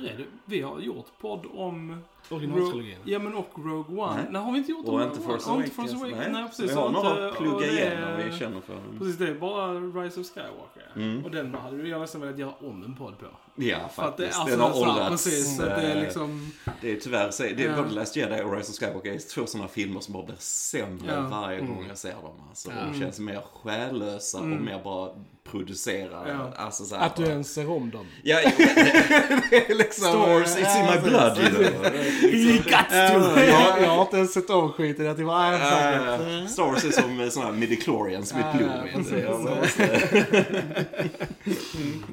Hur är det? Vi har gjort podd om... Originaltrilogin. Ja, men och Rogue One. Nej. Nej, har vi inte gjort om Och Rogue inte One? Och inte. Force Awakens. Nej. Nej, precis. vi har några inte- att plugga det- igen om vi känner för dem. Precis, det är bara Rise of Skywalker. Mm. Och den hade jag nästan velat göra om en podd på. Ja, För att det, faktiskt. alltså, Den har åldrats. Precis, det är eh, liksom... Det är tyvärr så. Det är Ja. både Last Jedi och Rise of Skywalker är två sådana filmer som bara blir sämre Ja. varje Mm. gång jag ser dem. Alltså. De känns mer själlösa och Mm. mer bara producerade. Ja. Alltså, så här, Att du bara- ens ser om dem. Ja, ja, det, liksom, Star Wars, it's in my blood you know. Got to! jag, jag har inte ens sett om skiten. Jag typ bara, äh, Uh, Star Wars är som eh, såna här midichlorians med Ja, blod.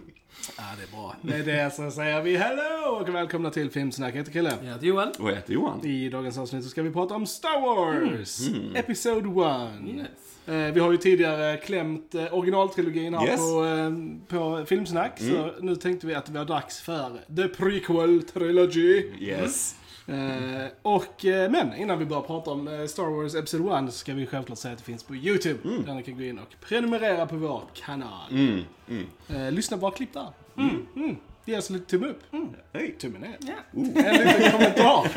ja, det är bra. Med det så säger vi hello och välkomna till Filmsnack. Jag heter Kille. Jag heter Johan. Och jag heter Johan. I dagens avsnitt så ska vi prata om Star Wars! Mm. Episode 1. Yes. Eh, vi har ju tidigare klämt eh, originaltrilogin här Yes. på, eh, på Filmsnack. Så nu tänkte vi att det var dags för The Prequel Trilogy. Yes. Eh, och, eh, men innan vi börjar prata om eh, Star Wars Episode 1 så ska vi självklart säga att det finns på YouTube. Där ni kan gå in och prenumerera på vår kanal. Mm. Mm. Eh, lyssna bara klipp där. Mm. Mm. Ge oss lite tumme upp. Hej. Tumme ner. Ja. En liten kommentar.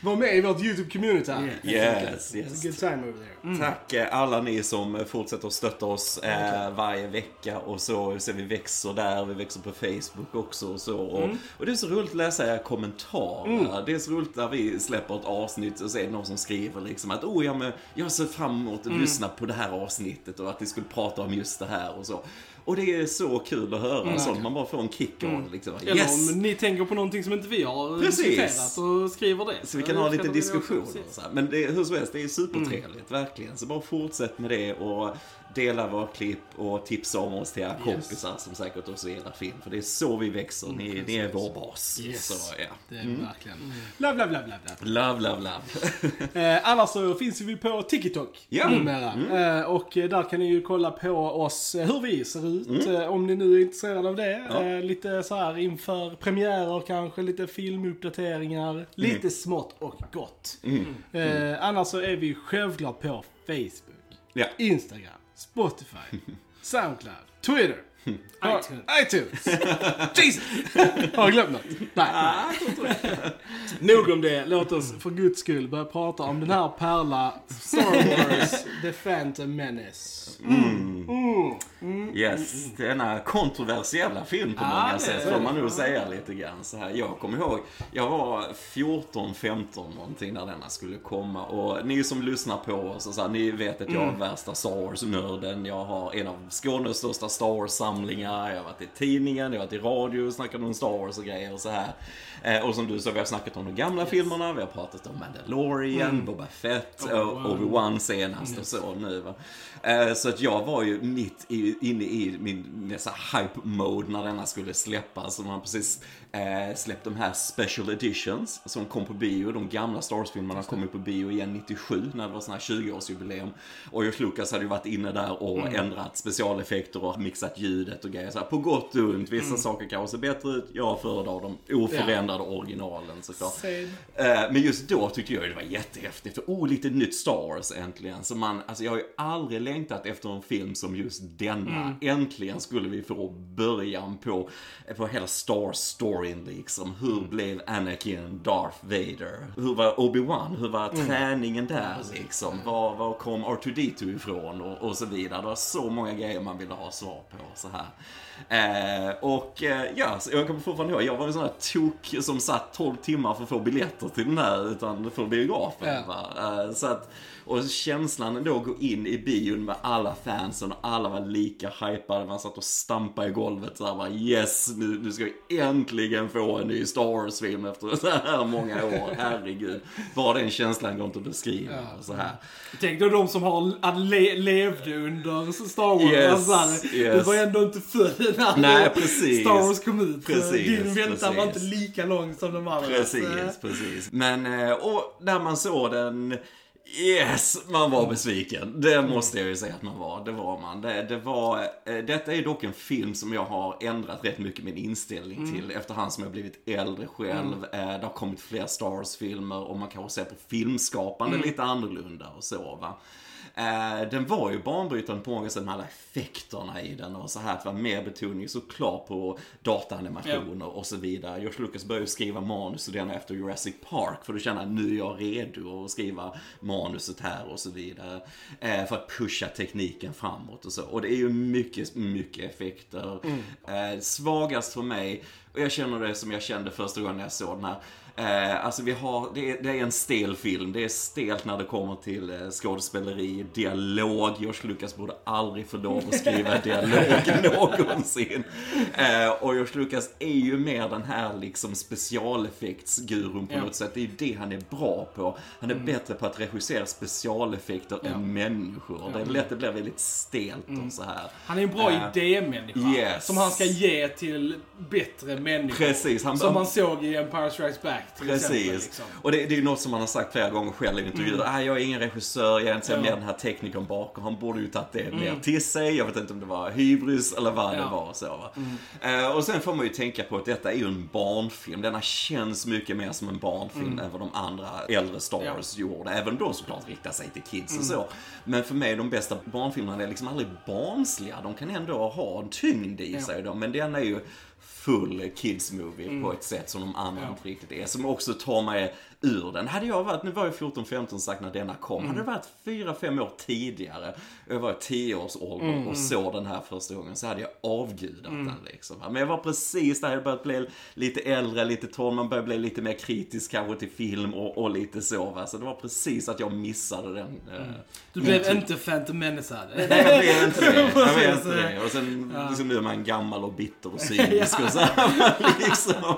Var med i vårt YouTube-community här. Yeah. Yes, It's a yes. good time over there. Tack eh, alla ni som fortsätter att stötta oss eh, varje vecka och så. så vi växer där, vi växer på Facebook också och så. Och, och det är så roligt att läsa era kommentarer. Det är så roligt när vi släpper ett avsnitt och så är det någon som skriver liksom att oh, ja, men jag ser fram emot att lyssna på det här avsnittet och att vi skulle prata om just det här och så. Och det är så kul att höra sånt. Man bara får en kick av det liksom. Eller Yes! om ni tänker på någonting som inte vi har Precis. diskuterat och skriver det. Så vi kan ha lite här. Men det, hur som helst, det är supertrevligt, verkligen. Så bara fortsätt med det och dela våra klipp och tipsa om oss till era kompisar som säkert också gillar film. För det är så vi växer, ni, ni är vår bas. Yes. Så ja. Det är verkligen. Love, love, love, love, Love, love, love. love. Eh, annars så finns vi på TikTok Ja. numera. Eh, och där kan ni ju kolla på oss, eh, hur vi ser ut. Eh, om ni nu är intresserade av det. Ja. Eh, lite så här inför premiärer kanske, lite filmuppdateringar. Lite smått och gott. Eh, annars så är vi självklart på Facebook, Ja. Instagram, Spotify, Soundcloud, Twitter. iTunes. iTunes. Jesus! Har jag glömt något? Nej. Nog om det. Låt oss för guds skull börja prata om den här pärla Star Wars The Phantom Menace. Yes, denna kontroversiella film på Ja, många sätt får man nog säga lite grann så här. Jag kommer ihåg, jag var 14-15 någonting när denna skulle komma och ni som lyssnar på oss och så här, ni vet att jag är värsta Star Wars-nörden. Jag har en av Skånes största Star Wars-samlingar, jag har varit i tidningen, jag har varit i radio, snackat om Star Wars och grejer och så här. Eh, och som du sa, vi har snackat om de gamla filmerna, vi har pratat om Mandalorian, Boba Fett, och Obi-Wan. Obi-Wan senast och så nu va. Eh, Så att jag var ju mitt i, inne i min med så här hype mode när denna skulle släppas. Och man precis eh, släppt de här special editions som kom på bio. De gamla Star Wars-filmerna kom ju på bio igen 97 när det var sån här 20-årsjubileum. Och George Lucas hade ju varit inne där och ändrat specialeffekter och mixat ljudet och grejer. Så här, på gott och ont, vissa saker kanske ser bättre ut. Jag föredrar de oförändrade originalen såklart. Eh, Men just då tyckte jag det var jättehäftigt. För, oh, lite nytt Star Wars äntligen. Så man, alltså jag har ju aldrig längtat efter en film som just denna. Äntligen skulle vi få början på, på hela Star Wars-storyn liksom. Hur blev Anakin Darth Vader? Hur var Obi-Wan? Hur var träningen där liksom? Var, var kom R2D2 ifrån? Och, och så vidare. Det var så många grejer man ville ha svar på så här. Eh, och eh, ja, så jag kommer fortfarande ihåg, jag var en sån här tok som satt 12 timmar för att få biljetter till den här utan för biografen. Ja. Eh, så att, och känslan då att gå in i bion med alla fansen och alla var lika hypade. Man satt och stampade i golvet så här bara yes, nu, nu ska vi äntligen få en ny Star Wars-film efter så här många år. Herregud. Bara den känslan går inte att beskriva. Ja. Så här. Tänk då de som har le levde under Star Wars. Yes, alltså, yes. Du var ändå inte född när Nej, precis. Star Wars kom ut. Precis, Din väntan var inte precis. lika lång som de andra. Precis, precis. Men, eh, och när man såg den, yes, man var besviken. Det måste jag ju säga att man var. Det var man. Det, det var, eh, detta är dock en film som jag har ändrat rätt mycket min inställning till efterhand som jag blivit äldre själv. Eh, Det har kommit fler Star Wars-filmer och man kanske ser på filmskapande lite annorlunda och så va. Eh, den var ju banbrytande på många sätt med alla effekterna i den och så här att det var mer betoning såklart på dataanimationer och så vidare. George Lucas började ju skriva manus och den efter Jurassic Park för kände han nu är jag redo att skriva manuset här och så vidare. Eh, för att pusha tekniken framåt och så. Och det är ju mycket, mycket effekter. Eh, svagast för mig, och jag känner det som jag kände första gången jag såg den här. Eh, alltså vi har, det är, det är en stel film. Det är stelt när det kommer till eh, skådespeleri, dialog. George Lucas borde aldrig få lov att skriva dialog någonsin. Eh, och George Lucas är ju mer den här liksom specialeffektsgurun på Ja. något sätt. Det är ju det han är bra på. Han är bättre på att regissera specialeffekter än människor. Det är lätt det blir väldigt stelt och så här. Han är en bra Eh, idémänniska. yes. Som han ska ge till bättre människor. Precis, han- som man såg i Empire Strikes Back till exempel. Precis. Liksom. Och det, det är ju något som han har sagt flera gånger själv i intervjuer. Ah, jag är ingen regissör, jag är inte Ja. mer den här teknikern bakom. Han borde ju tagit det mer till sig. Jag vet inte om det var hybris eller vad det Ja. var. Så, va? Eh, och sen får man ju tänka på att detta är ju en barnfilm. Denna känns mycket mer som en barnfilm än vad de andra äldre Star Ja. Gjorde. Även de såklart riktar sig till kids och så. Men för mig, de bästa barnfilmerna är liksom aldrig barnsliga. De kan ändå ha en tyngd i sig. Då. Men den är ju full kids movie på ett sätt som de andra Ja. inte riktigt är. Som också tar mig ur den. Hade jag varit, nu var jag 14-15 sagt när denna kom, hade det varit 4-5 år tidigare, jag var i 10 års ålder och såg den här första gången, så hade jag avgudat den liksom. Men jag var precis där, jag börjat bli lite äldre, lite torr, man började bli lite mer kritisk kanske till film och, och lite så va. Så det var precis att jag missade den. eh, Du blev inte Phantom Menace Nej, jag blev inte det. Jag blev inte det. Och sen liksom, nu är man gammal och bitter och cynisk och så här, liksom.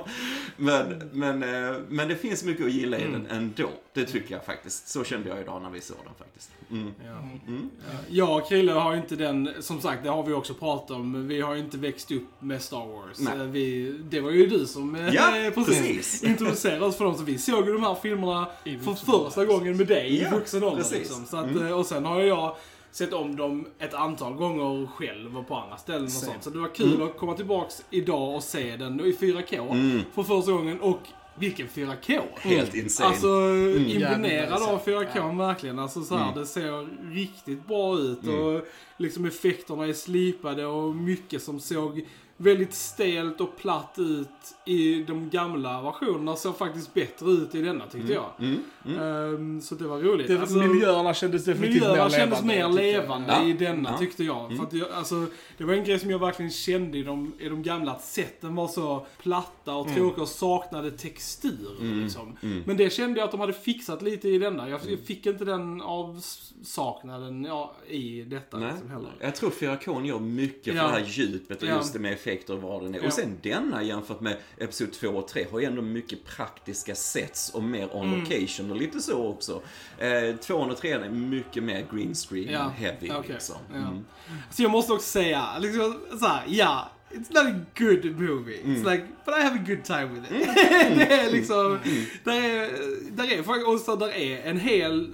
men, men, eh, men det finns mycket att gilla i den ändå. Det tycker jag faktiskt. Så kände jag idag när vi såg den faktiskt. Mm. Ja. Ja. Jag och Krille har ju inte den, som sagt det har vi också pratat om, vi har ju inte växt upp med Star Wars. Nej. Eh, Vi, det var ju du som eh, Ja, precis, precis. introducerade oss för dem, så vi såg ju de här filmerna för första gången med dig i Ja, vuxen ålder. precis. Liksom. Så att, Mm. eh, Och sen har jag sett om dem ett antal gånger själv och på andra ställen och Same. sånt. Så det var kul Mm. att komma tillbaks idag och se den i 4K Mm. för första gången. Och vilken 4K! Helt insane. Alltså imponerad Jävligt av nice, 4K ja. verkligen. Alltså så här, Mm. det ser riktigt bra ut och liksom effekterna är slipade och mycket som såg väldigt stelt och platt ut i de gamla versionerna såg faktiskt bättre ut i denna tyckte jag. Mm. Mm. Ehm, så det var roligt. Det, Alltså, miljöerna kändes definitivt Miljöerna mer kändes levande. mer jag. levande i denna Ja. tyckte jag. Mm. För att jag alltså, det var en grej som jag verkligen kände i de, i de gamla, att sätten var så platta och tråkiga och saknade textur. Mm. Liksom. Mm. Men det kände jag att de hade fixat lite i denna. Jag, jag fick inte den avsaknaden ja, i detta liksom, heller. Jag tror 4K gör mycket Ja. för det här djupet och Ja. just det med effekter och vad den är. Ja. Och sen denna jämfört med Episod 2 och 3 har ju ändå mycket praktiska sets och mer on Mm. location och lite så också. Eh, 2 och 3 är mycket mer green screen Ja. heavy Okej. liksom. Mm. Så jag måste också säga, liksom, så här, ja. It's not a good movie. Mm. It's like, but I have a good time with it. det är liksom, där är, där är och så där är en hel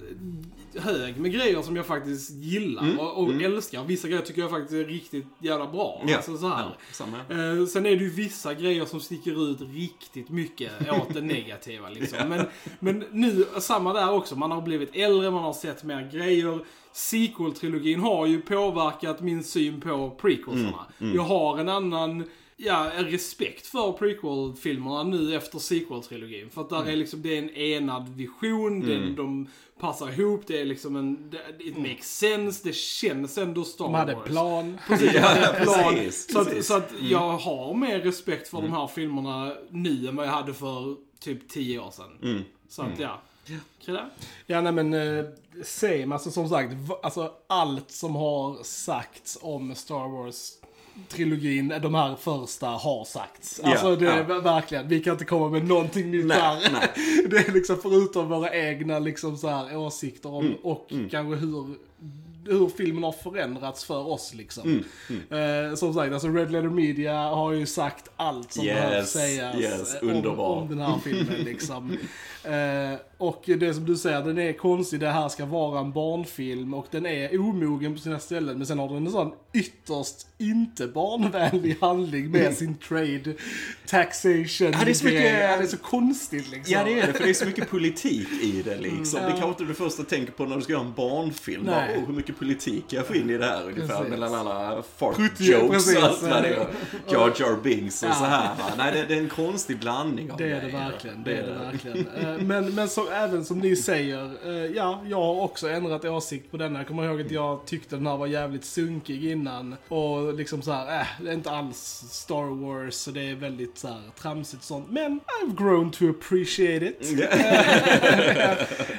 hög med grejer som jag faktiskt gillar Mm. och, och Mm. älskar. Vissa grejer tycker jag faktiskt är riktigt jävla bra. Ja. Alltså så här. Ja. Eh, sen är det ju vissa grejer som sticker ut riktigt mycket åt det negativa liksom. Men, men nu, samma där också. Man har blivit äldre, man har sett mer grejer. Sequel-trilogin har ju påverkat min syn på prequelsarna. Mm, Jag har en annan Ja, respekt för prequel-filmerna nu efter sequel-trilogin. För att där är liksom, det är en enad vision, det, Mm. de passar ihop, det är liksom en, det, it makes sense, det känns ändå Star De hade Wars. plan. Precis, Ja, jag hade plan. precis, så att, precis. så att Mm. jag har mer respekt för de här filmerna nu än vad jag hade för typ 10 år sedan. Mm. Så att ja. Krille? Ja, nej men eh, same. Alltså som sagt, alltså allt som har sagts om Star Wars trilogin, de här första har sagts. Ja, Alltså det är ja. ver- verkligen, vi kan inte komma med någonting nytt Nej, här. nej. Det är liksom förutom våra egna liksom så här åsikter om, Mm, och mm. kanske hur hur filmen har förändrats för oss liksom. Mm, Eh, som sagt, alltså Red Letter Media har ju sagt allt som Yes, behöver sägas yes, om, om den här filmen liksom. Eh, och det som du säger, den är konstig, det här ska vara en barnfilm och den är omogen på sina ställen. Men sen har den en sån ytterst inte barnvänlig handling med sin trade, taxation, Ja, det är så mycket- ja, det är så konstigt liksom. Ja, det är det, för det är så mycket politik i det liksom. Mm, Det ja. kanske inte du första tänker på när du ska göra en barnfilm. Bara, oh, hur mycket politik jag får in i det här ungefär. Precis. Mellan alla fart 70, jokes precis. och allt vad det är. Jar Jar Binks och Ja. så här. Nej, det, det är en konstig blandning av Det är det verkligen, det är det verkligen. Eh, Men, men så, även som ni säger, eh, ja, jag har också ändrat åsikt på denna. Jag kommer ihåg att jag tyckte den här var jävligt sunkig innan. Och liksom så här, äh, det är inte alls Star Wars och det är väldigt så här tramsigt och sånt. Men I've grown to appreciate it.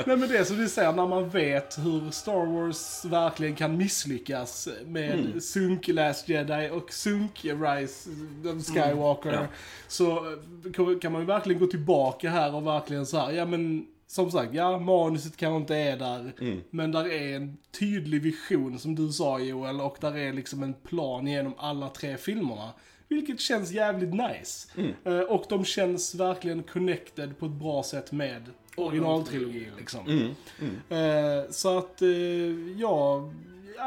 Nej men det som du säger, när man vet hur Star Wars verkligen kan misslyckas med Mm. sunk Last Jedi och sunk Rise of Skywalker. Mm. Ja. Så eh, kan man ju verkligen gå tillbaka här och verkligen så här, ja men som sagt, ja manuset kanske inte är där. Mm. Men där är en tydlig vision som du sa Joel och där är liksom en plan genom alla tre filmerna. Vilket känns jävligt nice. Mm. Eh, och de känns verkligen connected på ett bra sätt med originaltrilogin liksom. Mm. Eh, så att, eh, ja,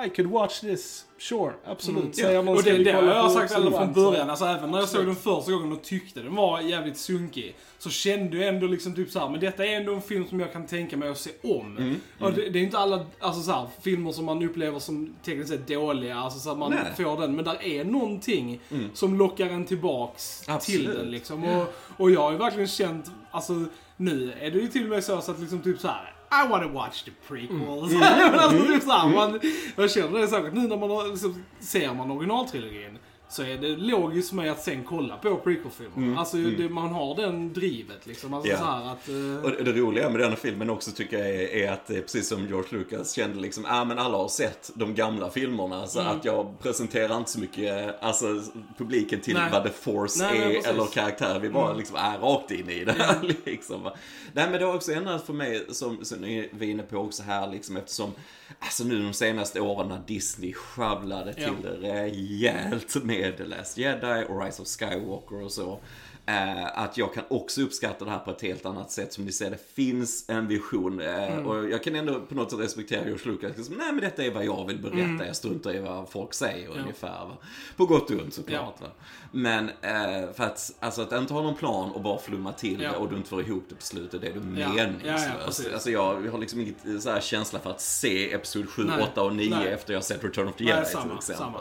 I could watch this. Sure, absolut. Säger någon, Och det, det har jag sagt ända från början. Alltså även när jag såg den första gången och tyckte den var jävligt sunkig. Så kände jag ändå liksom typ såhär, men detta är ändå en film som jag kan tänka mig att se om. Mm, Och det, det är inte alla, alltså så här, filmer som man upplever som tekniskt sett dåliga, alltså så att man Nej. får den. Men där är någonting som lockar en tillbaks till Absolut. den liksom. Och, och jag har ju verkligen känt, alltså nu är det ju till och med så att liksom typ så här. I wanna watch the prequels. Men alltså, typ så här, man, jag känner det säkert nu när man liksom, ser man originaltrilogin. Så är det logiskt för mig att sen kolla på prequel-filmerna. Alltså det, man har den drivet liksom. Alltså Ja. så att... eh, Och det roliga med den här filmen också tycker jag är, är att är precis som George Lucas kände liksom, ah, men alla har sett de gamla filmerna så Mm. att jag presenterar inte så mycket, alltså publiken till Nej. vad The Force Nej, nej, är. Mm. eller karaktär. Vi bara liksom är rakt in i det liksom. va. Nej men det har också ändrats för mig, som, som ni var inne på också här liksom eftersom, alltså nu de senaste åren när Disney sjabblade till Ja. det rejält med The Last Jedi och Rise of Skywalker och så. Eh, att jag kan också uppskatta det här på ett helt annat sätt. Som ni säger, det finns en vision. Eh, Och jag kan ändå på något sätt respektera George Lucas. Liksom, Nej men detta är vad jag vill berätta. Jag struntar i vad folk säger ungefär. Va? På gott och ont såklart. Va? Men eh, för att, alltså, att inte ha någon plan och bara flumma till Ja. det och du inte får ihop det på slutet. Det är du Ja. Ja, ja, precis. alltså jag, jag har liksom inget så här känsla för att se Episod 7, Nej. 8 och 9 Nej. efter jag sett Return of the Nej, Jedi samma, till exempel. samma.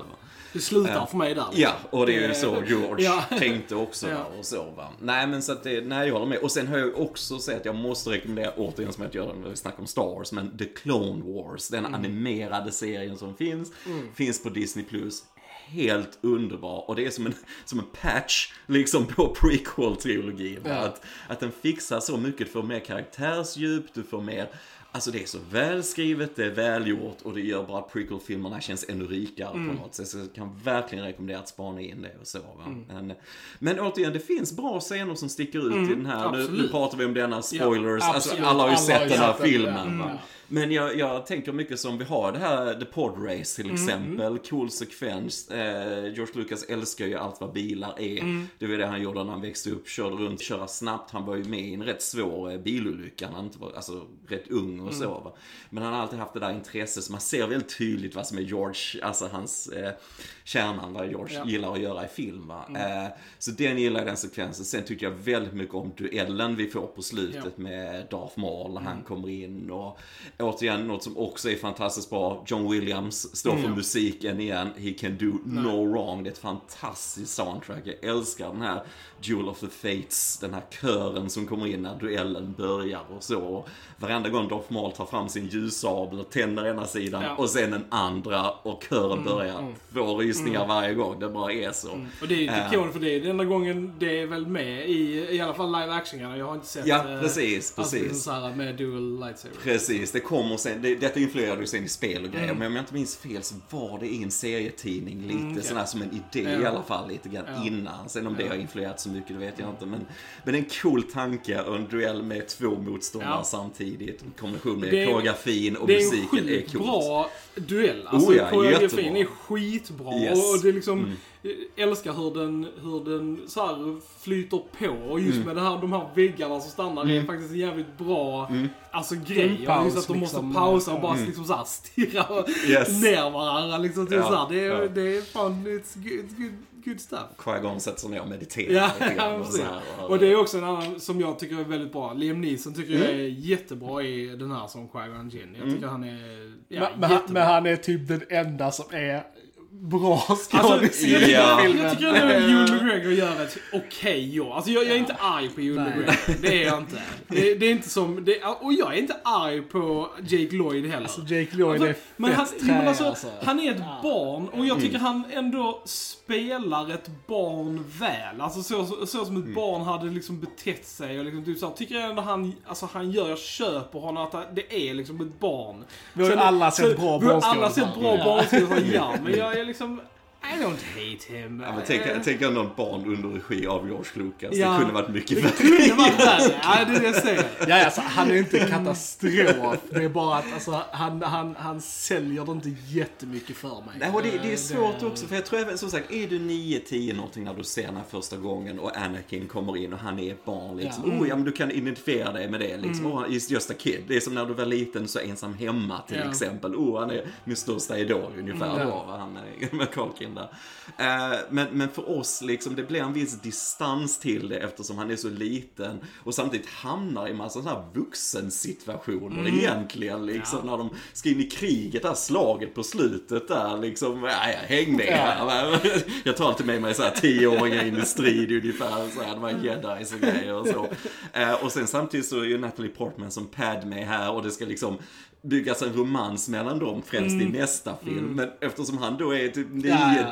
Det slutar Ja. för mig där. Ja, liksom. och det är ju så George Ja. tänkte också Ja. och så va. Nej men så att det, nej jag håller med. Och sen har jag också sett att jag måste rekommendera återigen som jag gör när vi snackar om Star Wars, men The Clone Wars, den Mm. animerade serien som finns, finns på Disney+. Plus Helt underbar och det är som en, som en patch liksom på prequel-trilogin. Ja. Att, att den fixar så mycket, du får mer karaktärsdjup, du får mer Alltså det är så välskrivet, det är välgjort och det gör bara att prequel-filmerna känns ännu rikare Mm. på något sätt. Så jag kan verkligen rekommendera att spana in det och så. Mm. Men, men återigen, det finns bra scener som sticker ut i den här. Nu, nu pratar vi om denna spoilers, Ja, alltså alla har ju Alla sett den här filmen. ja. Mm. Men jag, jag tänker mycket som vi har det här The Pod Race till Mm, exempel. Cool sekvens. Eh, George Lucas älskar ju allt vad bilar är. Mm. Det var det han gjorde när han växte upp. Körde runt, köra snabbt. Han var ju med i en rätt svår eh, bilolycka han inte var, alltså rätt ung och så. Mm. Va? Men han har alltid haft det där intresset så man ser väldigt tydligt vad som är George, alltså hans eh, kärnan, vad George Ja. gillar att göra i film. Va? Eh, så den gillar jag, den sekvensen. Sen tycker jag väldigt mycket om duellen vi får på slutet Ja. med Darth Maul han kommer in. Och återigen, något som också är fantastiskt bra. John Williams står för Mm. musiken igen. He can do no wrong. Det är ett fantastiskt soundtrack. Jag älskar den här Duel of the Fates, den här kören som kommer in när duellen börjar och så. Och varenda gång Darth Maul tar fram sin ljussabel och tänder ena sidan Ja. och sen den andra och kören börjar. Två rysningar varje gång. Det bara är så. Och det är ju Eh, lite ikoniskt för det är den enda gången det är väl med i, i alla fall live action Jag har inte sett... Ja, eh, precis, Alltså precis. så här med dual lightsaber. Precis, det kommer sen. Det, detta influerade ju sen i spel och grejer. Mm. Men om jag inte minns fel så var det i en serietidning lite okej. sådär som en idé Ja. i alla fall lite grann Ja. innan. Sen om det Ja. har influerat så mycket det vet jag inte. Men, men en cool tanke och en duell med två motståndare samtidigt. I kombination med Det är- koreografin och Det är en musiken är sjukt coolt. bra duell. Alltså Oh ja, koreografin jättebra. är skitbra. Yes. Och det är liksom, eh, älskar hur den, hur den så här flyter på. Och just Mm. med det här, de här väggarna som stannar är faktiskt en jävligt bra alltså, grej. Och paus, just att de måste liksom. pausa och bara liksom så här stirra Yes. ner varandra. Liksom, till Ja, så här. Det, är, ja. det är fan, it's good, good, good stuff. Qui-Gon sätter sig ner och mediterar Ja, lite grann och så här. Och det är också en annan som jag tycker är väldigt bra. Liam Neeson tycker jag Mm. är jättebra i den här som Qui-Gon Jinn. Jag tycker han är ja, men, men, han, men han är typ den enda som är bra skådis Alltså, i jag, den ja. filmen. jag tycker ändå att Ewan McGregor gör ett okej jobb. Alltså jag, jag är inte arg på Ewan. McGregor. Det är jag inte. Det, det är inte som... Det, och jag är inte arg på Jake Lloyd heller. Alltså Jake Lloyd Alltså, är men han, jo, men trä, alltså, alltså. han är ett barn och jag tycker Mm. han ändå spelar ett barn väl. Alltså så, så, så som ett Mm. barn hade liksom betett sig. Och liksom, typ så här, tycker jag ändå han, alltså, han gör, jag köper honom att det är liksom ett barn. Vi har ju alla sett bra Vi har alla barnskådisar. sett bra Ja. barnskådisar, ja. Men jag är liksom, I don't hate him. Ja, men tänk, tänk ändå ett barn under regi av George Lucas. Ja. Det kunde varit mycket det värre. kunde varit värre. Ja, det är det jag säger. Ja, alltså, han är inte katastrof. Det är bara att alltså, han, han, han säljer det inte jättemycket för mig. Nej, och det, det är Eh, svårt också, för jag tror även, som sagt, är du 9-10 någonting när du ser den här första gången och Anakin kommer in och han är ett barn liksom. Ja. Oh, ja, men du kan identifiera dig med det liksom. Oh, he's just a kid. Det är som när du var liten så ensam hemma till Ja. exempel. Oh, han är min största idol ungefär Mm. då, han är med Där. Eh, men, men för oss liksom, det blir en viss distans till det eftersom han är så liten och samtidigt hamnar i massa sådana här vuxensituationer Mm. egentligen liksom. När de ska in i kriget, det här slaget på slutet där liksom. Ja, ja, häng med Ja. här. Jag tar alltid med mig så här tioåringar in i strid ungefär. Så här, de här jedis och grejer och så. Eh, och sen samtidigt så är ju Natalie Portman som Padme här och det ska liksom byggas en romans mellan dem främst i nästa film. Men eftersom han då är typ 9-10 Ja,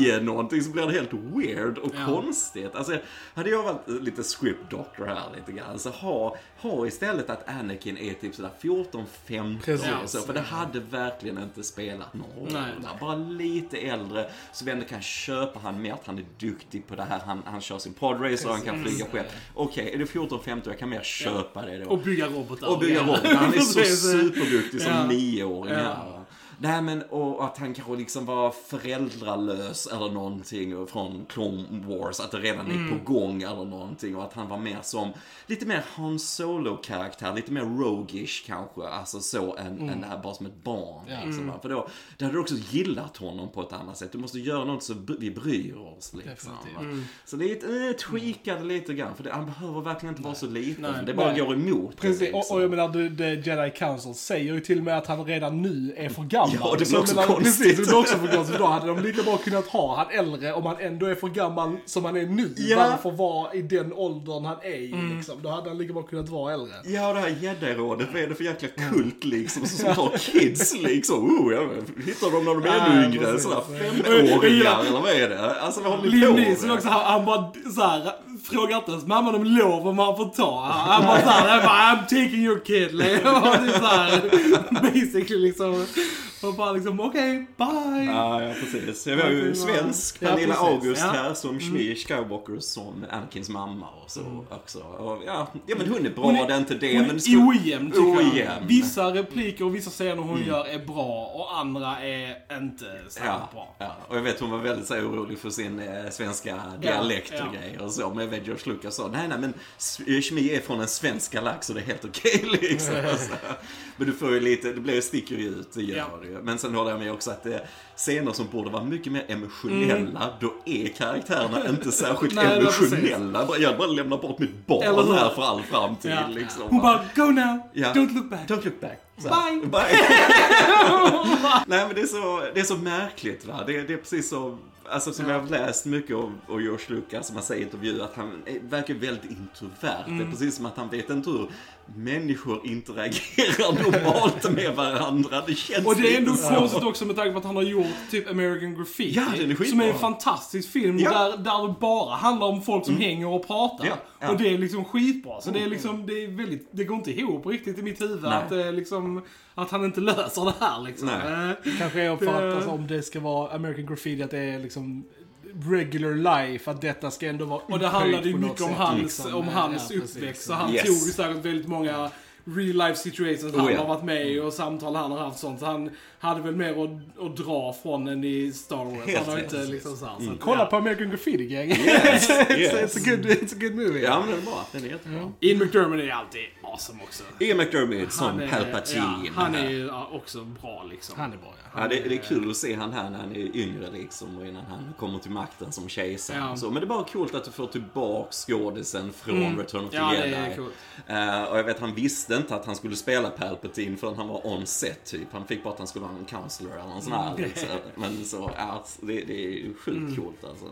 ja, någonting så blir det helt weird och Ja. konstigt. Alltså, hade jag varit lite script doctor här lite grann så ha, ha istället att Anakin är typ sådär 14-15 Precis. och så. För det hade verkligen inte spelat någon roll. Nej. Bara lite äldre så vi ändå kan köpa han med att han är duktig på det här. Han, han kör sin podracer och han kan flyga själv. Okej, är du 14-15 jag kan mer köpa det då. Och bygga robotar. Och bygga robotar. Han är så superduktig som nioåring Ja. Nej men, och att han kanske liksom var föräldralös eller någonting från Clone Wars, att det redan är Mm. på gång eller någonting och att han var mer som, lite mer Han Solo-karaktär, lite mer roguish kanske, alltså så än, än det här bara som ett barn. Ja. Liksom. För då, då hade du också gillat honom på ett annat sätt. Du måste göra något så vi bryr oss liksom. Definitivt. va. Så det är ett, äh, tweakade lite grann, för det, han behöver verkligen inte vara så liten. Nej. det bara Nej. går emot det, Precis, liksom. och, och jag menar, du, The Jedi Council säger ju till och med att han redan nu är för gammal. Ja, det blir också menar, konstigt. Precis, det blir också för konstigt. Då hade de lika bra kunnat ha han äldre om han ändå är för gammal som han är nu. Ja. Varför vara i den åldern han är i Mm. liksom. Då hade han lika bra kunnat vara äldre. Ja, det här jedi-rådet, vad är det för jäkla kult liksom? Som har kids liksom. Oh, jag hittar dem när de är ännu yngre. Sådär femåringar, eller vad är det? Alltså vad håller ni på med? också, han, han bara såhär, frågar inte ens mamman om lov om han får ta. Han bara såhär, han bara, I'm taking your kid. Liksom. Typ såhär, basically liksom. Och bara liksom, okej, bye. Ja, ja, precis. Jag var ju svensk, Ja, Pernilla precis. August Ja. här som Shmi Skywalker som Anakins mamma och så också. Och, ja, ja, men hon är bra, Hon är- det är inte det. Hon men är ojämn tycker jag. Ojämn. Vissa repliker och vissa scener hon gör är bra och andra är inte så Ja, bra. ja, och jag vet hon var väldigt så orolig för sin eh, svenska dialekt och ja. grejer och så. Men vet George Lucas sa, nej nej men Shmi är från en svensk galax och det är helt okej liksom. Så, men du får ju lite, det blir ju sticker ju ut, det gör Ja. det ju. Men sen håller jag med också att det scener som borde vara mycket mer emotionella, då är karaktärerna inte särskilt Nej, det emotionella. Jag bara lämnar bort mitt barn här för all framtid Ja. liksom. Hon bara, go now, Ja. don't look back. Don't look back. Så. Bye. Bye. Nej men det är så, det är så märkligt va. Det, det är precis så, alltså som jag har läst mycket av, av George Lucas, som man säger i intervjuer, att han verkar väldigt introvert. Det är precis som att han vet inte hur människor interagerar normalt med varandra. Det känns Och det är ändå konstigt också med tanke på att han har gjort typ American Graffiti. Ja, den är skitbra. som är en fantastisk film Ja. där, där det bara handlar om folk som hänger och pratar. Ja, ja. Och det är liksom skitbra. Så det är liksom, det är väldigt, det går inte ihop riktigt i mitt huvud Nej. att, det är liksom, att han inte löser det här liksom. Nej. Eh, Kanske är Det- att alltså, om det ska vara American Graffiti, att det är liksom regular life, att detta ska ändå vara Och det handlade ju mycket om hans, liksom. om hans Ja, uppväxt. Så han Yes. tog ju säkert väldigt många real life situations Oh, han ja. har varit med i och samtal han har haft sånt. Så han hade väl mer att, att dra från än i Star Wars. Helt han har inte liksom så här, så att, Kolla ja. på American Graffiti Gang. Yes, it's, yes. it's, a good, it's a good movie. Ja, men den är bra. Den är jättebra. Ian McDermott är alltid awesome också. Ian McDermott som Han är- Palpatine. Ja, han är ju också bra liksom. Han är bra ja. Ja, det, det är kul att se han här när han är yngre liksom och innan han kommer till makten som kejsare. Ja. Så. Men det är bara coolt att du får tillbaka skådisen från Mm. Return of the Ja, det Jedi. är coolt. Eh, och jag vet, han visste inte att han skulle spela Palpatine förrän han var on set typ. Han fick bara att han skulle vara en counselor eller någon sån här. Mm. Liksom. Men så, ja, det, det är ju sjukt Mm. coolt alltså.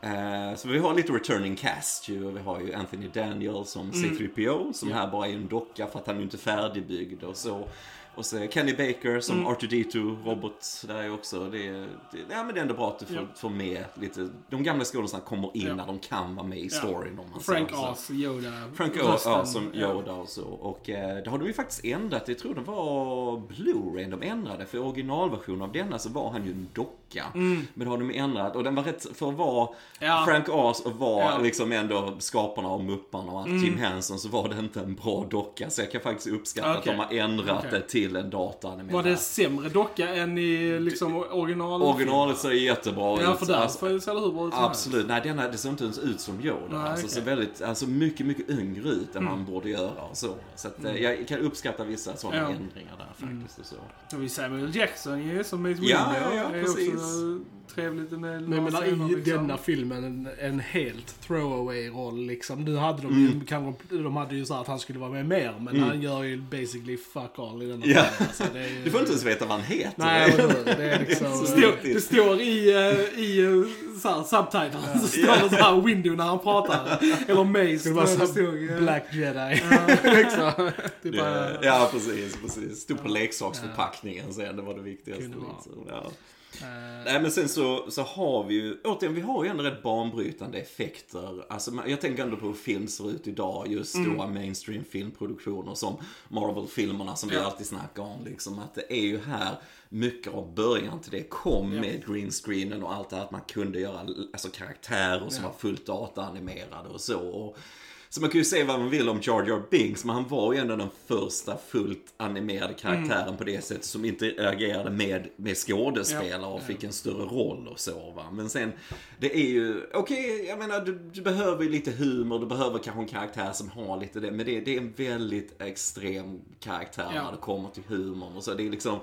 Eh, så vi har lite returning cast ju. Vi har ju Anthony Daniel som Mm. C3PO, som här bara är en docka för att han är inte färdigbyggd och så. Och är Kenny Baker som Mm. R2D2 robot där är också. Det, är- det, ja, men det är ändå bra att du får, Ja. får med lite, de gamla skådespelarna kommer in Ja. när de kan vara med i storyn om man Frank. Oz, Yoda. Frank O, rösten, ja, som. Yoda och så. Och eh, det har de ju faktiskt ändrat. Jag tror det var Blu-ray de ändrade. För originalversionen av denna så var han ju en docka. Men det har de ändrat. Och den var rätt, för att vara Mm. Ja. Frank Oz och vara Ja. Mm. liksom ändå skaparna av Mupparna och allt, Jim Henson, så var det inte en bra docka. Så jag kan faktiskt uppskatta Okej. att de har ändrat Okej. det till en dataanimerad. Var det sämre docka än i liksom original? Originalet ser jättebra Ja, ut. för Alltså, därför ser det hur bra ut som helst. Absolut, nej denna, det ser inte ens ut som Yoda. Nej, alltså, okej. ser väldigt, alltså mycket, mycket yngre ut än Mm. man borde göra och så. Så att, eh, jag kan uppskatta vissa sådana Ja. Mm. ändringar där faktiskt och så. Och vi Samuel Jackson ju som Mace Windu. Ja, ja, ja, precis. också trevligt. med Men scener, i liksom. denna filmen en, en helt throwaway-roll liksom. Nu hade de Mm. ju, kanske, de hade ju så att han skulle vara med mer, men han gör ju basically fuck all i denna Ja. filmen. Så det ju... Du får inte ens veta vad han heter. Nej, hur? Det är liksom... Så Det står, det står i, eh, i uh, såhär, subtitles, så står det såhär window när han pratar. Eller Mace. Det var där det så stod, eh, Black Jedi. liksom. Typ Ja, bara, ja, precis, precis. Stod på leksaksförpackningen sen, det var det viktigaste. Vara. liksom. Ja. Eh, Nej men sen så, så har vi ju, återigen vi har ju ändå rätt banbrytande effekter. Alltså jag tänker ändå på hur film ser ut idag, just Mm. stora mainstream filmproduktioner som Marvel-filmerna som vi Ja. alltid snackar om. Liksom, att det är ju här mycket av början till det kom Ja. med green screenen och allt det här att man kunde göra alltså, karaktärer som Ja. var fullt dataanimerade och så. Och, så man kan ju säga vad man vill om Jar Jar Binks, men han var ju ändå den första fullt animerade karaktären Mm. på det sättet som interagerade med, med skådespelare och fick en större roll och så va. Men sen, det är ju, okej, jag menar du, du behöver ju lite humor, du behöver kanske en karaktär som har lite det, men det, det är en väldigt extrem karaktär när det kommer till humorn och så. Det är liksom,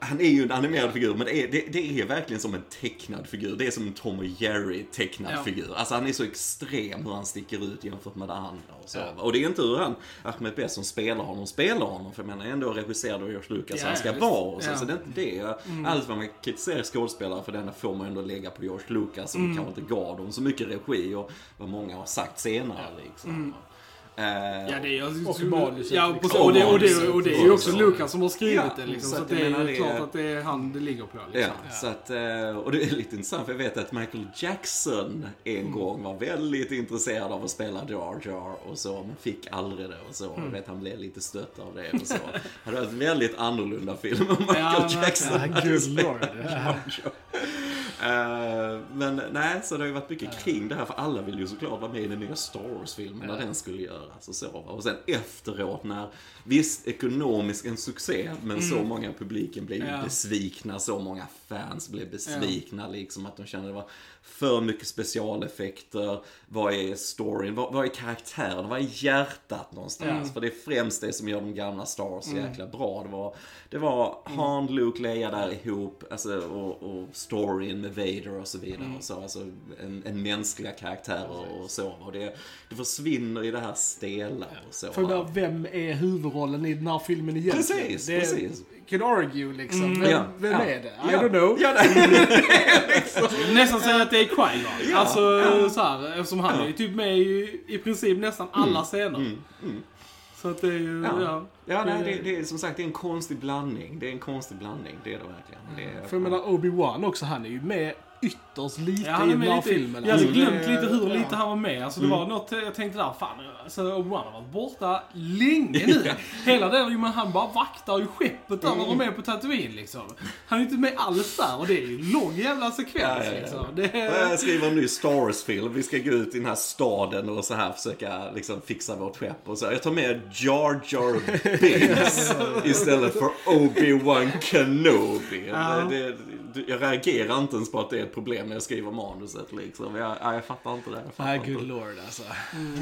han är ju en animerad figur, men det är, det, det är verkligen som en tecknad figur. Det är som en Tom och Jerry tecknad Ja. figur. Alltså han är så extrem hur han sticker ut jämfört med det andra. Och, så. Ja. och det är inte hur han, Ahmed Best som spelar honom, spelar honom. För jag menar ändå regisserad av George Lucas, Ja, han ska visst. vara. Och så, Ja. Mm. så det är inte det. Allt vad man kritiserar skådespelare för denna får man ändå lägga på George Lucas som Mm. kanske inte gav dem så mycket regi och vad många har sagt senare. Liksom. Eh, Ja, det är Och manus, ja, liksom. och, det, och, det, och det är ju också Så. Lucas som har skrivit Ja, det liksom. så Så, det jag är ju det klart att det är han det ligger på. Ja, Liksom. så att, eh, och det är lite intressant för jag vet att Michael Jackson en Mm. gång var väldigt intresserad av att spela Jar Jar och så, men fick aldrig det och så. Mm. Jag vet han blev lite stött av det och så. Det hade varit en väldigt annorlunda film om Michael Ja, Jackson verkligen. hade spelat. Jar Jar. Eh, men nej, så det har ju varit mycket kring det här, för alla vill ju såklart vara med i den nya Star Wars-filmen när den skulle göras och så. Och sen efteråt när, visst, ekonomisk en succé, men så många i publiken blev Mm. Ja. besvikna, så många fans blev besvikna liksom, att de kände det var för mycket specialeffekter, vad är storyn, vad, vad är karaktären, vad är hjärtat någonstans? Mm. För det är främst det som gör de gamla Star Wars så jäkla bra. Det var, det var Han, Luke, Leia där ihop, alltså, och, och storyn med Vader och så vidare. Mm. Och så, alltså, en, en mänskliga karaktärer och så. Och det, det försvinner i det här stela och så. För där, vem är huvudrollen i den här filmen egentligen? Precis, det är, precis. Can argue liksom. Vem, Ja, vem ja. är det? I Ja. don't know. Ja, det, Nästan säga att det är Qui-Gon. Ja, alltså ja. så här, eftersom han är ju typ med i, i princip nästan alla scener. Så att det är ju, ja. Ja. ja nej, det, det är som sagt det är en konstig blandning. Det är en konstig blandning, det är det verkligen. Det är, För jag menar Obi-Wan också, han är ju med ytterst Butters lite Ja, i den här filmen. jag hade glömt lite hur ja. lite han var med. Alltså, det var något jag tänkte där, fan, alltså, Obi-Wan har varit borta länge nu. Hela den, men han bara vaktar ju skeppet där när de är på Tatooine liksom. Han är inte med alls där och det är ju en lång jävla sekvens Ja, liksom. Det Jag skriver en ny Star Wars-film. Vi ska gå ut i den här staden och så här försöka liksom fixa vårt skepp. Och så. Jag tar med Jar Jar Binks istället för Obi-Wan Kenobi. Det, det, jag reagerar inte ens på att det är ett problem när jag skriver manuset. Liksom. Jag, jag, jag fattar inte det. Jag fattar Nej, inte. good lord alltså.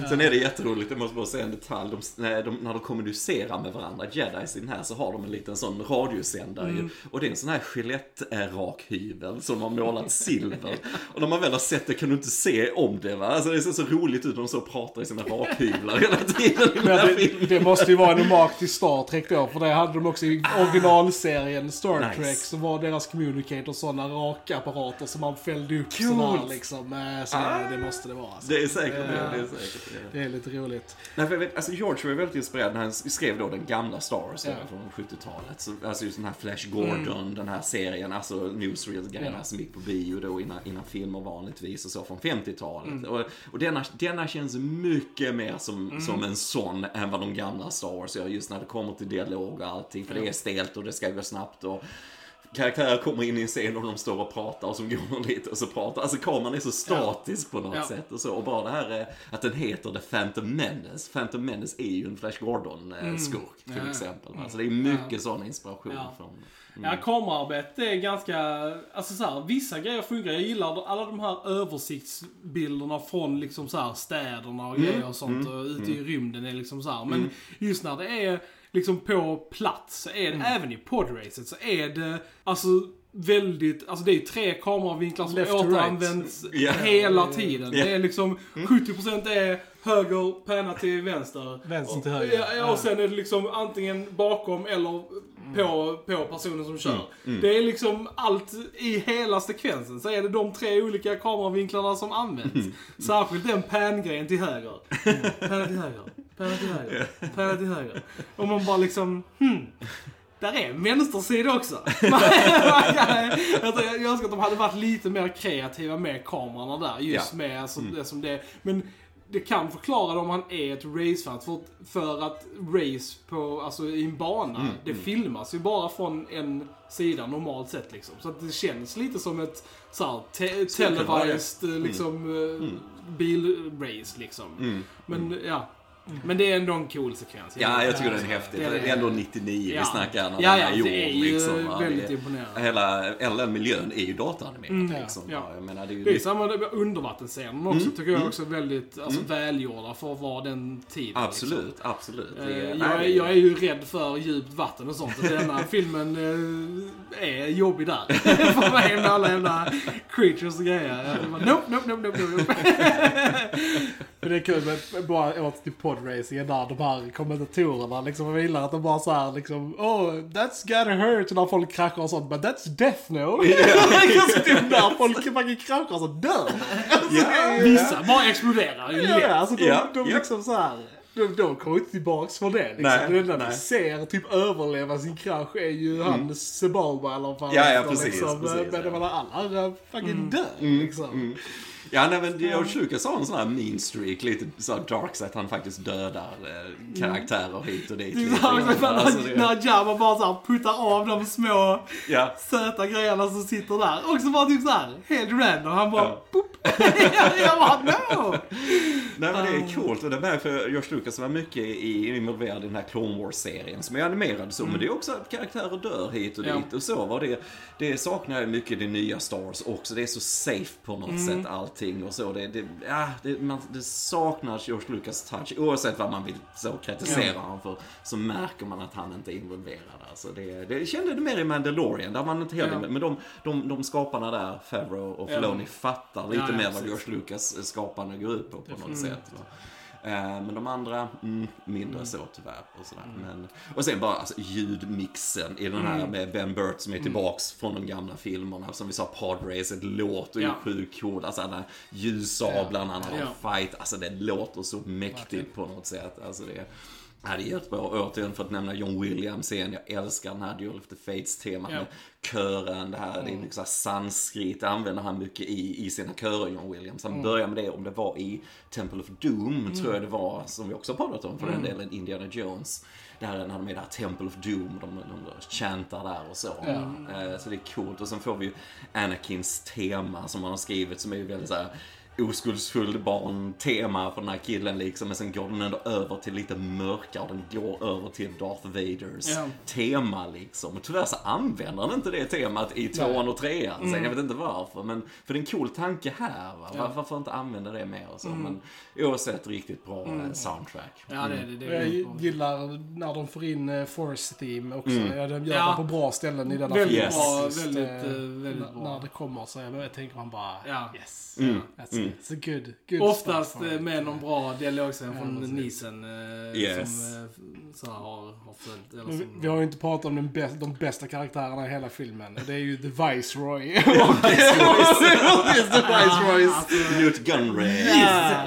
Sen är det jätteroligt, jag måste bara säga en detalj. De, när, de, när de kommunicerar med varandra, jedis i den här, så har de en liten sån radiosändare ju. Och det är en sån här skelettrakhyvel som de har målat silver. Och när man väl har sett det kan du inte se om det va. Alltså det ser så roligt ut när de så pratar i sina rakhyvlar hela tiden Men det, det måste ju vara en hommage till Star Trek då, för det hade de också i originalserien Star Nice. Trek. Så var deras communicator sådana rakapparater som man fällde upp Coolt. sådär liksom. Eh, Så Ah. det, måste det vara. Alltså. Det är säkert det. Eh, det, är säkert det. Det är lite roligt. Nej, för jag vet, alltså George var väldigt inspirerad när han skrev då den gamla Star Wars Ja. från 70-talet. Så, alltså just den här Flash Gordon, den här serien, alltså newsreel-grejerna Ja. som gick på bio då innan, innan filmer vanligtvis och så från 50-talet. Och, och denna, denna känns mycket mer som, som en sån än vad de gamla Star Wars gör just när det kommer till dialog och allting. För det är stelt och det ska gå snabbt och Karaktärer kommer in i en scen och de står och pratar och som går lite och så pratar. Alltså kameran är så statisk på något Ja. sätt och så. Och bara det här är att den heter The Phantom Menace. Phantom Menace är ju en Flash Gordon-skurk till Ja, ja. exempel. Alltså det är mycket sån inspiration Ja. från... Ja, kameraarbete är ganska, alltså så här, vissa grejer funkar. Jag gillar alla de här översiktsbilderna från liksom så här städerna och grejer och sånt och ute i rymden är liksom så här. Men just när det är liksom på plats, så är det, även i podracet, så är det alltså väldigt, alltså det är tre kameravinklar som Left to right. återanvänds Ja. hela tiden. Ja. Det är liksom 70% är höger, penna till vänster. Vänster till höger. Ja, ja, och sen är det liksom antingen bakom eller på, på personen som kör. Det är liksom allt i hela sekvensen så är det de tre olika kameravinklarna som används. Särskilt den pan-grejen till höger. Panna till höger, panna till höger, panna till höger. Och man bara liksom, hmm. Där är en vänstersida också. jag, önskar att de hade varit lite mer kreativa med kamerorna där. Just Ja. med alltså, det som det är. Men det kan förklara det om han är ett racefan. För, för att race på, alltså, i en bana, det filmas ju bara från en sida normalt sett. Liksom. Så att det känns lite som ett så här, te- televised liksom, eh, bilrace. Liksom. Men ja. Men det är ändå en cool sekvens. Ja, jag tycker den är häftig. Det är Det det. är ändå 99 Ja. vi snackar när Ja, den ja, är det gjord. är ju liksom, väldigt Det- imponerande. Hela, hela den miljön är ju dataanimerad. Mm, liksom, ja. Jag menar, det är ju Det är samma undervattensscenen också, Mm, tycker jag också väldigt alltså, välgjorda för att vara den tiden. Absolut, Liksom. absolut. Det Eh, är- Jag, nej, är, det är- jag är ju rädd för djupt vatten och sånt. Så denna filmen eh, är jobbig där. för mig med alla jävla creatures och grejer. Jag bara, nope, nope, nope, nope, nope. Men det är kul med bara åt till podracingen där, de här kommentatorerna liksom. Jag gillar att de bara så här liksom, oh that's gotta hurt när folk kraschar och sånt, but that's death no. Liksom typ där folk fucking kraschar och så dör. Alltså, Vissa bara exploderar ju Ja, alltså de, de liksom så här. De, de kommer inte tillbaks från det liksom. Nej, det enda vi nej. ser typ överleva sin krasch är ju han Sebulba eller vad fan Ja, ja, precis, liksom. precis, Men ja. alla andra fucking Mm. dör liksom. Ja, nej men George Lucas har en sån här mean streak, lite så dark side, att han faktiskt dödar eh, karaktärer hit och dit. Lite så här, grann. när, Alltså, det- när Jabba bara så här puttar av de små Ja. söta grejerna som sitter där. Och så bara typ så här, helt random. Han bara, Ja. boop. jag bara, no! Nej men det är coolt och det är med för George Lucas var mycket i, involverad i den här Clone Wars-serien som är animerad så, men det är också att karaktärer dör hit och Mm. Ja. dit och så. Och det, det saknar jag mycket i det nya Star Wars också. Det är så safe på något Mm. sätt allting och så. Det, det, ja, det, man, det saknar George Lucas touch. Oavsett vad man vill så kritisera honom för så märker man att han inte är involverad. Alltså det, det kände det mer i Mandalorian där man inte heller, Ja. men de, de, de skaparna där, Favreau och Ja. Filoni, fattar lite Ja, ja, mer vad. George Lucas skapande går ut på på något sätt. Va? Eh, Men de andra, mm, mindre så tyvärr. Och, sådär. Men, och sen bara alltså, ljudmixen i den här med Ben Burt som är tillbaks från de gamla filmerna. Som vi sa, Podracet låter ju Ja. sjukt cool. Alltså den här ljussablarna, Ja. fight. Alltså det låter så mäktigt på något sätt. Alltså det, Ja, det är jättebra. Återigen för att nämna John Williams igen. Jag älskar den här Duel of the Fates-temat Ja. med kören. Det här, det är liksom sanskrit. Det använder han mycket i, i sina körer, John Williams. Han börjar med det, om det var i Temple of Doom, tror jag det var, som vi också har pratat om för den delen, Indiana Jones. Där han hade med det här Temple of Doom, de, de chantar där och så. Eh, Så det är coolt. Och sen får vi ju Anakins tema som han har skrivit som är ju väldigt så här oskuldsfull barn-tema för den här killen liksom. Men sen går den ändå över till lite mörkare. Den går över till Darth Vaders Ja. tema liksom. Och tyvärr så använder han inte det temat i tvåan och trean. Sen jag vet inte varför. Men, för det är en cool tanke här. Va? Var, varför inte använda det mer och så. Men oavsett riktigt bra eh, soundtrack. Ja, det, det, det Jag gillar när de får in eh, Force Theme också. Ja, de gör Ja. det på bra ställen i denna Väldigt film. Yes. bra, väldigt, eh, eh, väldigt när- bra. När det kommer så jag, tänker man bara Ja. yes. Mm. That's, it's a good, good Oftast eh, med någon bra dialogscen från precis. Nisen eh, Yes. som eh, så har, har följt. Eller som, vi har ju inte pratat om den bäst, de bästa karaktärerna i hela filmen. Det är ju The Viceroy. The Viceroys. Newt Gunray. Ja.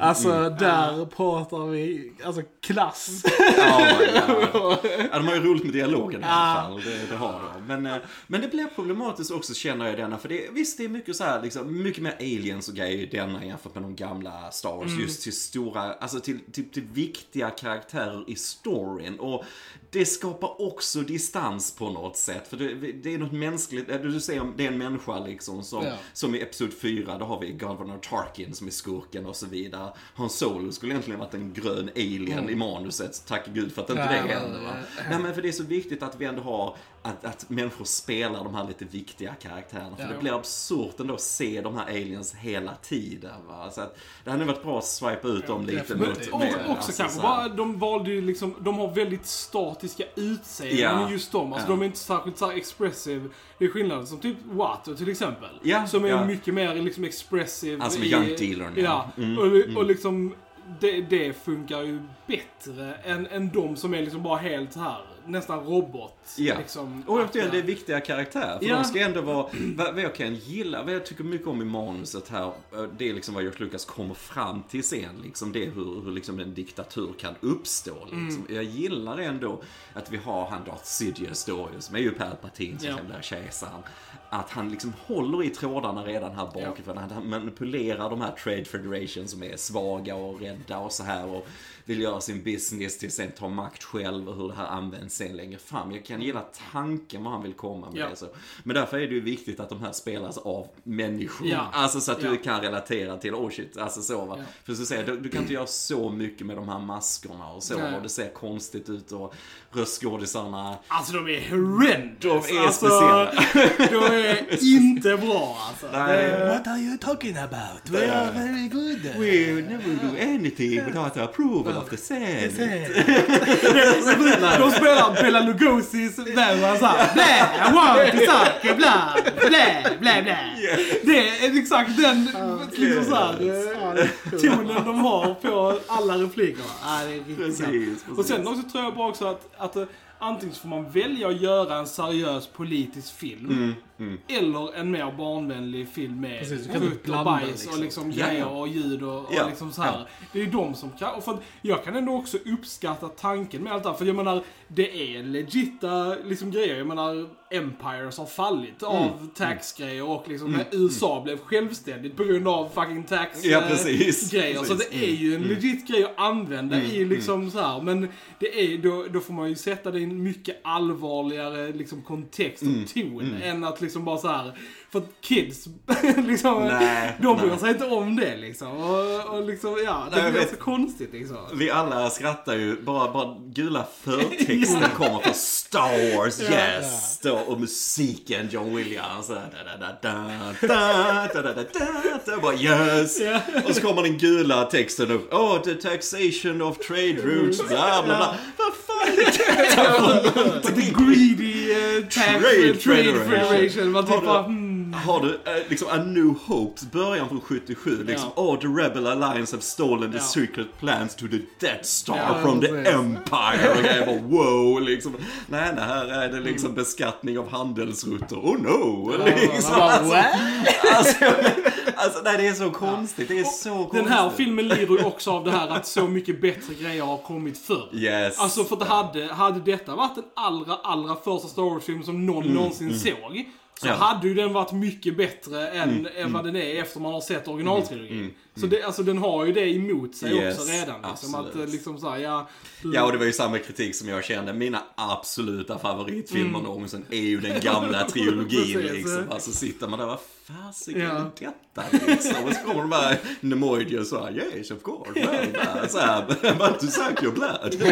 Alltså, där pratar vi, alltså klass. Ja, ja. ja, de har ju roligt med dialogen i alla fall. Det, det har de. Men, eh, men det blir problematiskt också känner jag denna. För det, visst, det är mycket så här, liksom, mycket mer aliens och grejer i denna jämfört med de gamla Star Wars. Just till stora, alltså till, till, till viktiga karaktärer i storyn. Och det skapar också distans på något sätt. För det, det är något mänskligt, eh, du säger det är en människa liksom som, Ja. som i Episod 4, då har vi Governor Tarkin som är skurken och så vidare. Han Solo skulle egentligen varit en grön alien i manuset, tack gud för att inte Ja, det händer. Va? ja. Nej men för det är så viktigt att vi ändå har, att, att människor spelar de här lite viktiga karaktärerna. För Ja. det blir absurt ändå att se de här aliens hela tiden. Va? Så att, det hade nog varit bra att swipa ut dem lite definitivt. mot... Med, också alltså, kanske bara, de valde ju liksom, de har väldigt statiska utseenden Ja. just de. Alltså Ja. de är inte särskilt så här expressive. Det är skillnaden som typ Watto till exempel. Ja, som är ja. mycket mer liksom expressive. Alltså med i- Young Dealern, ja. Ja, Mm, och, och liksom det, det funkar ju bättre än, än de som är liksom bara helt här nästan robot. Ja. Liksom, Och återigen, det är viktiga karaktärer. För Ja. de ska ändå vara, vad, vad jag kan gilla, vad jag tycker mycket om i manuset här, eh, det är liksom vad George Lucas kommer fram till sen. Liksom det är hur, hur liksom en diktatur kan uppstå. Liksom. Jag gillar ändå att vi har han Darth Sidious då, som är ju Palpatine som Ja. sen blir kejsaren. Att han liksom håller i trådarna redan här bakifrån. Han- Han manipulerar de här Trade Federation som är svaga och rädda och så här. Och vill göra sin business till sen ta makt själv och hur det här används sen längre fram. Jag kan gilla tanken vad han vill komma med Ja. det. Så. Men därför är det ju viktigt att de här spelas av människor. Ja. Alltså så att du Ja. kan relatera till, oh shit, alltså så va. Ja. För så säga, du, du kan inte göra så mycket med de här maskerna och så. Nej. Och det ser konstigt ut och röstskådisarna Alltså de är horrendous. De är alltså, speciella. De är inte bra alltså. Nej. What are you talking about? We are very good. We never do anything without the approval of the Senate. De spelar Bela Lugosi's vän såhär blä, I want to suck, bla, blä, blä, blä. Det är exakt den liksom såhär, eh, tonen de har på alla replikerna. Ja, det är riktigt Precis, precis. Och sen också tror jag bara också att, att eh, antingen så får man välja att göra en seriös politisk film. Mm, Eller en mer barnvänlig film med Precis, och bajs liksom. och liksom Ja, grejer ja. och ljud och, och Ja, liksom så här. ja. Det är de som kan, och för jag kan ändå också uppskatta tanken med allt det här. För jag menar, det är legitta liksom grejer. Jag menar, empires har fallit Mm. av taxgrejer och liksom när USA blev självständigt på grund av fucking tax Ja, eh. Så det är ju en legit grej att använda Mm. i liksom så här. Men det är, då, då får man ju sätta det i en mycket allvarligare liksom kontext och Mm. ton än att liksom bara så här. För att kids, liksom, Nej, de bryr nej. sig inte om det liksom. Och, och liksom, ja, det Nej, blir så konstigt liksom. Vi alla skrattar ju, bara, bara gula förtexten kommer från Star Wars, yes! Då, och musiken, John Williams, så här, da, da, da, da, da, da, da, da, da, bara yes! Ja. Och så kommer den gula texten upp, oh the taxation of trade routes, bla bla bla. Vad fan är för någonting? Greedy uh, tax Trade trade, trade Federation. Man typ bara, hmm. Har du eh, liksom A New Hopes början från 77 liksom Ja. Oh the Rebel Alliance have stolen the Ja. secret plans to the Death Star Ja, from the precis. Empire och jag bara wow liksom Nej, nej här är det liksom beskattning av handelsrutter Oh no! liksom, Bara, what? alltså, Alltså, nej, det är så konstigt. Det är så konstigt. Den här filmen lider ju också av det här att så mycket bättre grejer har kommit förr. Yes. Alltså för att hade, hade detta varit den allra, allra första Star Wars-film som någon någonsin såg. Så Mm, Ja. Mm, hade ju den varit mycket bättre än, än vad den är efter man har sett originaltrilogin. Så det, alltså den har ju det emot sig Yes, också redan. Liksom, att absolut. eh, liksom såhär, ja... du- Ja, och det var ju samma kritik som jag kände. Mina absoluta favoritfilmer någonsin är ju den gamla trilogin liksom. Alltså sitter man där, vad fasiken Ja. är detta liksom? Och så kommer de här Nemoidia och så här, yes of course, bla, bla, så här, but to suck your blood.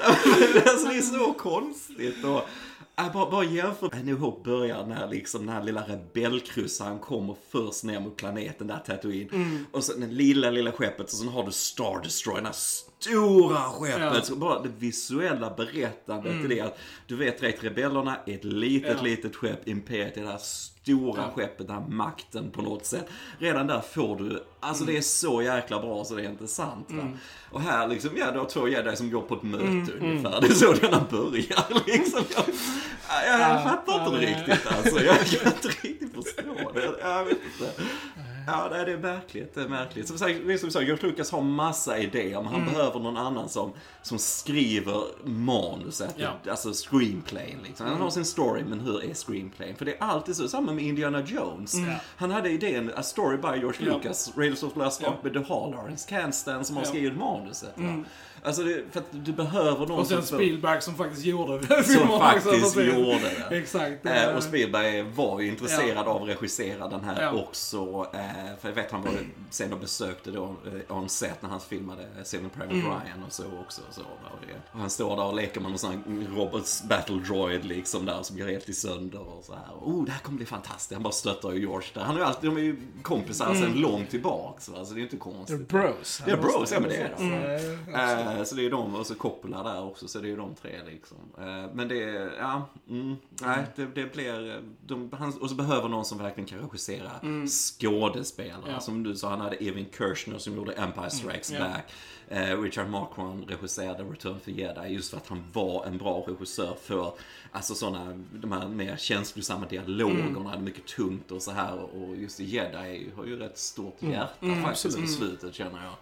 alltså det är så konstigt och äh, bara, bara jämför. New Hope börjar när liksom den här lilla rebellkryssaren kommer först ner mot planeten där Tatooine. Mm. Och så det lilla, lilla skeppet och sen har du Star Destroyer, den här stora skeppet. Ja. Mm. Bara det visuella berättandet i det att du vet rätt, rebellerna är ett litet, Ja. litet skepp, imperiet är det här stora skeppet, den här makten på något sätt. Redan där får du, alltså Mm. det är så jäkla bra så det är inte sant va. Och här liksom, ja du har två jedi som går på ett möte Mm, ungefär. Det är så denna börjar liksom. Jag, jag, jag fattar inte ja, riktigt alltså. Jag kan inte riktigt förstå det. Jag vet inte. Ja, det är märkligt. Det är märkligt. Som sagt, det är som du sa, George Lucas har massa idéer, men han Mm. behöver någon annan som, som skriver manuset. Ja. Alltså screenplayen liksom. Han har sin story, men hur är screenplayen? För det är alltid så, samma med Indiana Jones. Han hade idén, A Story by George Mm. Ja. Lucas, Raiders of the Lost Ark, Ja. med The Hall, Lawrence Kanstan som har skrivit manuset. Va? Alltså, det, för att du behöver någon Och sen som... Spielberg som faktiskt gjorde som filmerna också, faktiskt gjorde det. Exakt. Eh, och Spielberg var ju intresserad av att regissera den här Ja. också. Eh, för jag vet han var sen och besökte då eh, on set när han filmade Saving Private Mm. Ryan och så också. Så, och, det, och han står där och leker med någon sån här Roberts Battle Droid liksom där som går helt i sönder och så här. Oh, det här kommer bli fantastiskt. Han bara stöttar ju George där. Han är ju alltid, de är ju kompisar Mm. sen långt tillbaks. Va? Så det är ju inte konstigt. Bros. Det är bros, ja men det är det. Mm. Eh, så det är de, och så Coppola där också, så det är ju de tre liksom. Eh, men det ja, mm, nej, det, det blir, de, han, och så behöver någon som verkligen kan regissera skådespelare. Ja. Som du sa, han hade Evin Kershner som gjorde Empire Strikes Ja. Back. Eh, Richard Marquand regisserade Return for Jedi just för att han var en bra regissör för alltså sådana, de här mer känslosamma dialogerna, mycket tungt och så här. Och just Jedi har ju rätt stort hjärta faktiskt på slutet känner jag.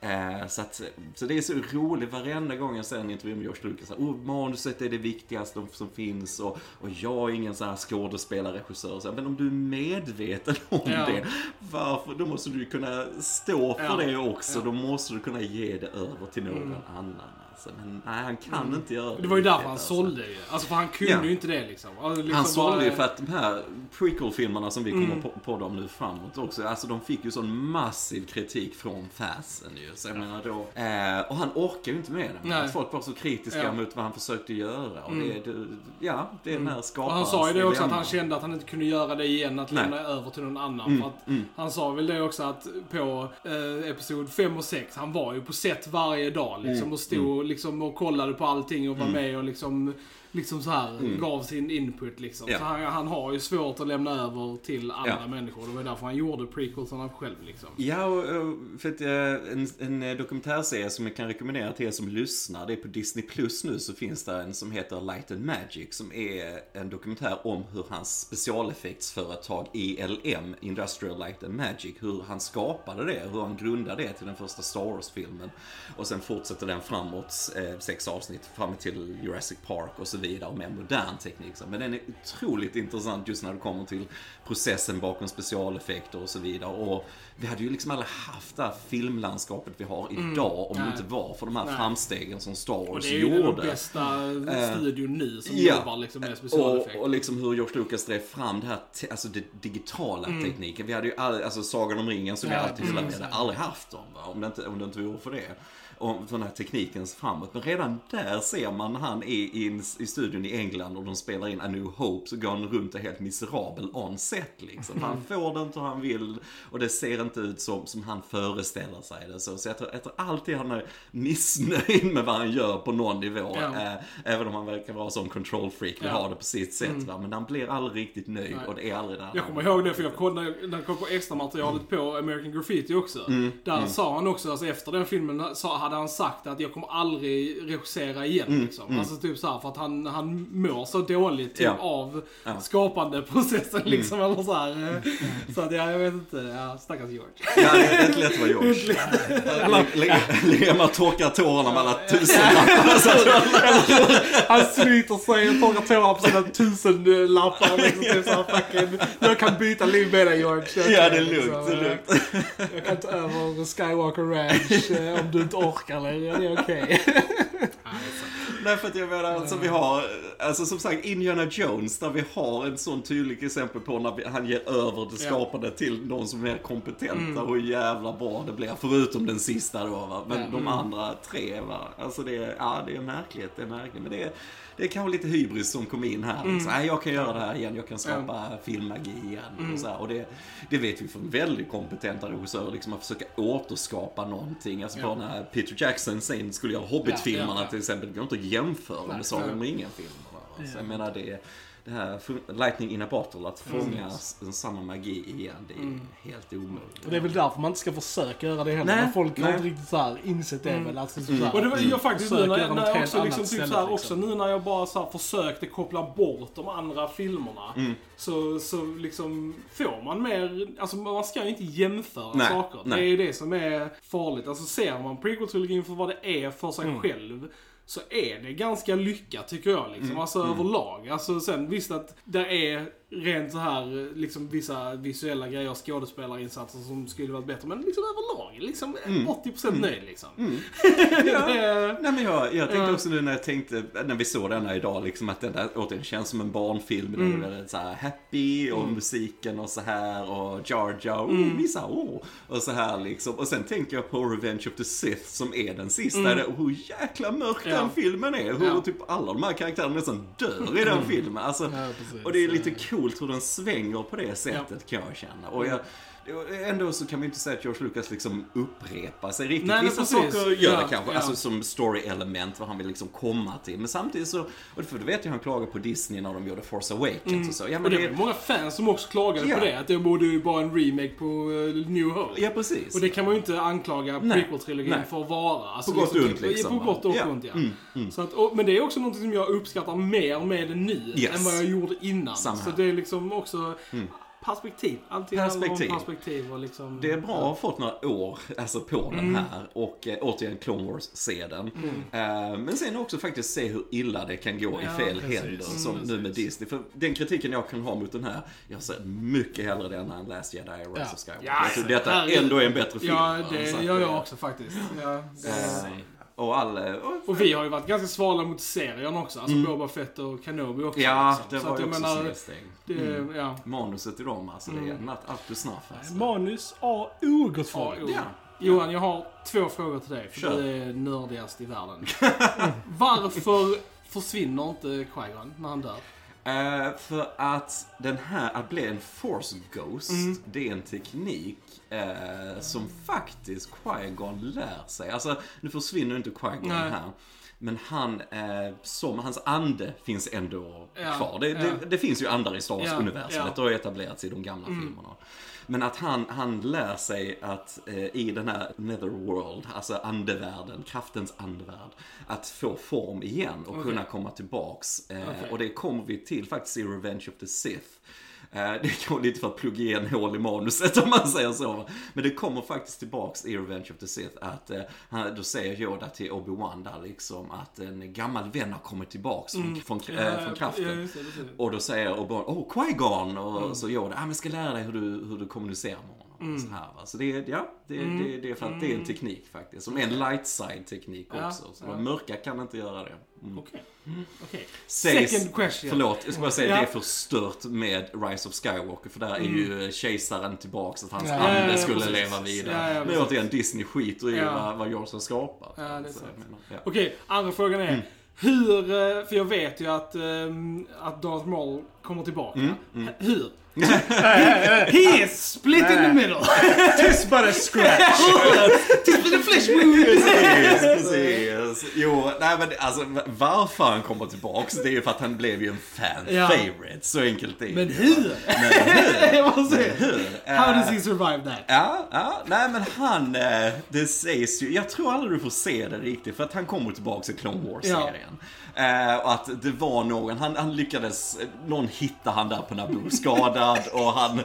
Eh, så, att, så det är så roligt varenda gång jag ser en intervju med George Lucas. Oh, manuset är det viktigaste som finns och, och jag är ingen sån här skådespelare, regissör. Så, men om du är medveten om Ja. det, varför? Då måste du kunna stå för Ja. det också. Ja. Då måste du kunna ge det över till någon annan. Alltså. Men nej, han kan inte göra det. Det var ju därför han alltså. sålde ju. Alltså för han kunde Ja. ju inte det liksom. Alltså, liksom Han sålde ju bara- för att de här prequel-filmerna som vi kommer på, på dem nu framåt också, alltså de fick ju sån massiv kritik från fansen ju. Så jag menar då, eh, och han orkar ju inte med det. Att folk var så kritiska Ja. mot vad han försökte göra. Och det, det, ja, det är den här Och skaparen. han sa ju det också att han kände att han inte kunde göra det igen, att Nej. lämna över till någon annan. Mm, För att Han sa väl det också att på eh, Episod 5 och 6, han var ju på set varje dag liksom Mm, och stod liksom och kollade på allting och var med och liksom Liksom så här gav sin input liksom. Ja. Så han, han har ju svårt att lämna över till andra Ja. människor. Det var därför han gjorde prequelsarna själv liksom. Ja, och, och för att, eh, en, en eh, dokumentärserie som jag kan rekommendera till er som lyssnar, det är på Disney Plus nu så finns det en som heter Light and Magic som är en dokumentär om hur hans specialeffektsföretag ELM, Industrial Light and Magic, hur han skapade det, hur han grundade det till den första Star Wars-filmen. Och sen fortsätter den framåt, eh, sex avsnitt, fram till Jurassic Park och så vidare, och mer modern teknik. Men den är otroligt intressant just när det kommer till processen bakom specialeffekter och så vidare. Och vi hade ju liksom aldrig haft det här filmlandskapet vi har idag om det inte var för de här Nej. framstegen som Star Och Wars det är ju den gjorde. bästa studion nu som ja. jobbar liksom med Och, specialeffekter. och liksom hur George Lucas drev fram det här, alltså det digitala tekniken. Vi hade ju all, alltså Sagan om ringen som Mm. Ja, vi alltid mm, flaggar, vi hade aldrig haft dem va? Om, det inte, om det inte vore för det. För den här teknikens framåt. Men redan där ser man när han är i, i studion i England och de spelar in A New Hope så går han runt och är helt miserabel on set liksom. Han får det inte han vill och det ser inte ut som, som han föreställer sig det. Så, så jag, tror, jag tror alltid han är missnöjd med vad han gör på någon nivå. Ja. Eh, även om han verkar vara som control freak, vill Ja. ha det på sitt sätt. Va? Men han blir aldrig riktigt nöjd Nej. och det är aldrig där. Jag kommer ihåg det för jag kollade när jag kollade på extra materialet på American Graffiti också. Mm, Där sa han också, alltså efter den filmen sa, hade han sagt att jag kommer aldrig regissera igen Mm, liksom. Alltså typ såhär för att han, han, mår så dåligt typ, Ja. av Ja. skapandeprocessen liksom. Eller så, här. eh. så att ja, jag vet inte. Ja, stackars George. Ja, det är inte lätt att vara George. Och torkar tårarna med alla tusenlappar. Så att- Han sliter sig och torkar tårar på sina tusen lappar. Liksom, typ så här, fucking, jag kan byta liv med dig George. Ja, det är lugnt. liksom, Det är eh, lugnt. Jag kan ta över Skywalker Ranch eh, om du inte orkar längre. Det är okej. Nej, för att jag menar, alltså vi har, alltså som sagt, Indiana Jones, där vi har en sån tydlig exempel på när vi, han ger över det skapande till någon som är mer kompetenta och hur jävla bra det blir. Förutom den sista då, va. Men de andra tre, va. Alltså det är, ja, det är märkligt, det är märkligt. Men det är, det är kanske lite hybris som kom in här. Liksom. Nej, jag kan göra det här igen, jag kan skapa filmmagi igen. Och, så här. och det, det vet vi från väldigt kompetenta regissörer, liksom att försöka återskapa någonting. Alltså bara när Peter Jackson sen skulle göra Hobbit-filmerna Ja, ja, ja. till exempel, det går inte att jämföra med Sagan om ringen-filmerna. Så jag menar, det, det här Lightning in a bottle, att fånga s- samma magi igen, det är helt omöjligt. Och det är väl därför man inte ska försöka göra det heller. Nej, folk har inte riktigt så här insett det väl. Alltså, så här, Och det var jag faktiskt nu när, när jag också, liksom, typ så här, liksom. också nu när jag bara så här försökte koppla bort de andra filmerna. Mm. Så, så liksom får man mer, alltså man ska ju inte jämföra Nej, saker. nej. Det är ju det som är farligt. Alltså ser man prequel-trilogin för vad det är för sig Mm. själv. Så är det ganska lyckat tycker jag liksom. Mm. Alltså överlag. Alltså sen visst att det är rent så här liksom vissa visuella grejer, skådespelarinsatser som skulle varit bättre. Men liksom överlag, liksom Mm. 80% nöjd liksom. det är, Nej men jag, jag tänkte Ja. också nu när jag tänkte, när vi såg denna idag, liksom att den där återigen känns som en barnfilm. Mm. Den är så här happy och musiken och så här och Jar Jar, oh, Mm. vissa, oh. Och så här liksom. Och sen tänker jag på Revenge of the Sith som är den sista. Mm. Där, och hur jäkla mörk Ja. den filmen är. Hur Ja. Mm. typ alla de här karaktärerna nästan dör i den filmen. Alltså, Ja, och det är lite coolt hur den svänger på det sättet kan jag känna. Och jag, Ändå så kan vi inte säga att George Lucas liksom upprepar sig riktigt. Nej, men Vissa precis. saker gör Ja, det kanske, ja. alltså som story-element, vad han vill liksom komma till. Men samtidigt så, och för det vet jag han klagade på Disney när de gjorde Force Awakens och så. Ja, Mm. Och men det det, ju många fans som också klagade Ja. på det. Att det borde ju vara en remake på eh, New Hope. ja precis. Och det kan man ju inte anklaga prequel-trilogin för att vara. Alltså, På gott och ont, liksom, På gott och ont, ja. Mm, mm. Så att, och, men det är också något som jag uppskattar mer med det nu Yes. än vad jag gjorde innan. Samma Så det är liksom också perspektiv. Alltid Perspektiv. perspektiv och liksom... Det är bra att ha fått några år alltså, på Mm. den här och eh, återigen Clone Wars se den. Eh, men sen också faktiskt se hur illa det kan gå Ja, i fel precis. händer Mm, som nu med Disney. För den kritiken jag kan ha mot den här, jag ser mycket hellre den än Last Jedi och Rise Ja. of Skywalker. Ja, jag tror detta ändå är en bättre film. Ja, det gör eh, jag också faktiskt. Ja, det... Och all... eh, Och, Och vi har ju varit ganska svala mot serien också. Alltså Boba Fett och Kenobi också. Mm. ja, liksom. det var ju också menar, det, ja. Manuset i dem, alltså det är Mm. up to snuff alltså. Manus A, O, gott folk. Ja. Johan, jag har två frågor till dig. För Kör. du är nördigast i världen. Varför försvinner inte Qui-Gon när han dör? Eh, för att den här, att bli en force ghost, Mm. det är en teknik eh, som faktiskt Qui-Gon lär sig. Alltså, nu försvinner inte Qui-Gon här. Men han, eh, som, hans ande finns ändå Ja, kvar. Det, ja. det, det finns ju andar i Star Wars-universumet, ja. Mm. det har etablerats i de gamla filmerna. Men att han, han lär sig att eh, i den här netherworld, alltså andevärlden, kraftens andevärld, att få form igen och Okej. kunna komma tillbaks. Eh, Okej. Och det kommer vi till faktiskt i Revenge of the Sith. Eh, Det går lite för att plugga igen hål i manuset om man säger så. Men det kommer faktiskt tillbaks i Revenge of the Sith att eh, då säger Yoda till Obi-Wan där liksom att en gammal vän har kommit tillbaks från, från, Mm. Ja, eh, från kraften. Ja, det, det. Och då säger Obi-Wan, oh Qui-Gon! Och Mm. så Yoda, ah, men ska lära dig hur du, hur du kommunicerar med honom. Mm. Så, här, va. så det, är- ja, det, det, det är för att det är en teknik faktiskt. Som är en light side teknik Ja, också. Så ja. mörka kan inte göra det. Mm. Okej. Okej. Sägs- Second question. Förlåt, jag ska bara säga Ja. det är förstört med Rise of Skywalker för där är ju kejsaren tillbaks att hans ande skulle leva vidare. Ja, ja, Men återigen, Disney skiter i vad, vad har skapat. Ja, det är sant. Okej, andra frågan är. Hur, eh, för jag vet ju att, ehm, att Darth Maul kommer tillbaka. Mm, Hur? He is split in the middle! Tis a scratch. Tis a flesh! Precis, precis. Jo, nej men alltså varför han kommer tillbaks, det är ju för att han blev ju en fan Ja. favorite. Så enkelt är det. Men hur? Men hur? Jag måste säga, hur? How Eh, does he survive that? Ja, ja, nej men han, eh, det sägs ju, jag tror aldrig du får se det riktigt för att han kommer tillbaks i Clone Wars-serien. Eh, och att det var någon, han, han lyckades, någon hittade han där på Naboo skadad och han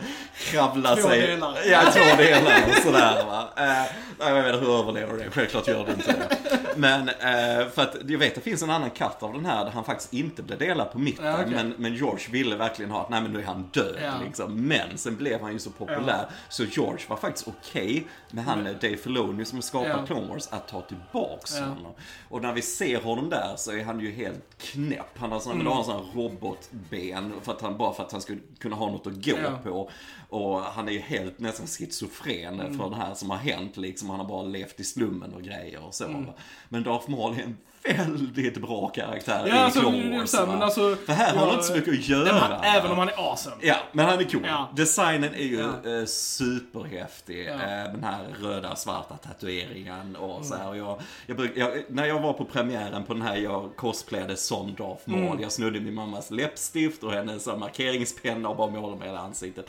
kravlade Två sig. delar. Ja, två delar och sådär va. Eh, jag vet inte hur överlever det, självklart gör det inte det. Men eh, för att jag vet det finns en annan katt av den här där han faktiskt inte blev delad på mitten. Ja, okej. men, men George ville verkligen ha att nej men nu är han död Ja. liksom. Men sen blev han ju så populär så George var faktiskt okej med han Dave Filoni som skapat Ja. Clone Wars att ta tillbaks Ja. honom. Och när vi ser honom där så är han ju helt knäpp. Han har sån, Mm. då har han sån här robotben för att han, bara för att han skulle kunna ha något att gå Ja. på. Och han är ju helt nästan schizofren Mm. för det här som har hänt liksom. Han har bara levt i slummen och grejer och så. Mm. Men Darth Maul är en väldigt bra karaktär Ja, i alltså, Clone Wars. så här, men alltså, för här har han inte så mycket att göra. Han, även om han är awesome. Ja, men han är cool. Ja. Designen är ju Ja. eh, superhäftig. Ja. Eh, den här röda svarta tatueringen och så här. Och jag, jag, bruk, jag, när jag var på premiären på den här, jag cosplayade som Darth Maul. Mm. Jag snodde min mammas läppstift och hennes här markeringspenna och bara målade med hela ansiktet.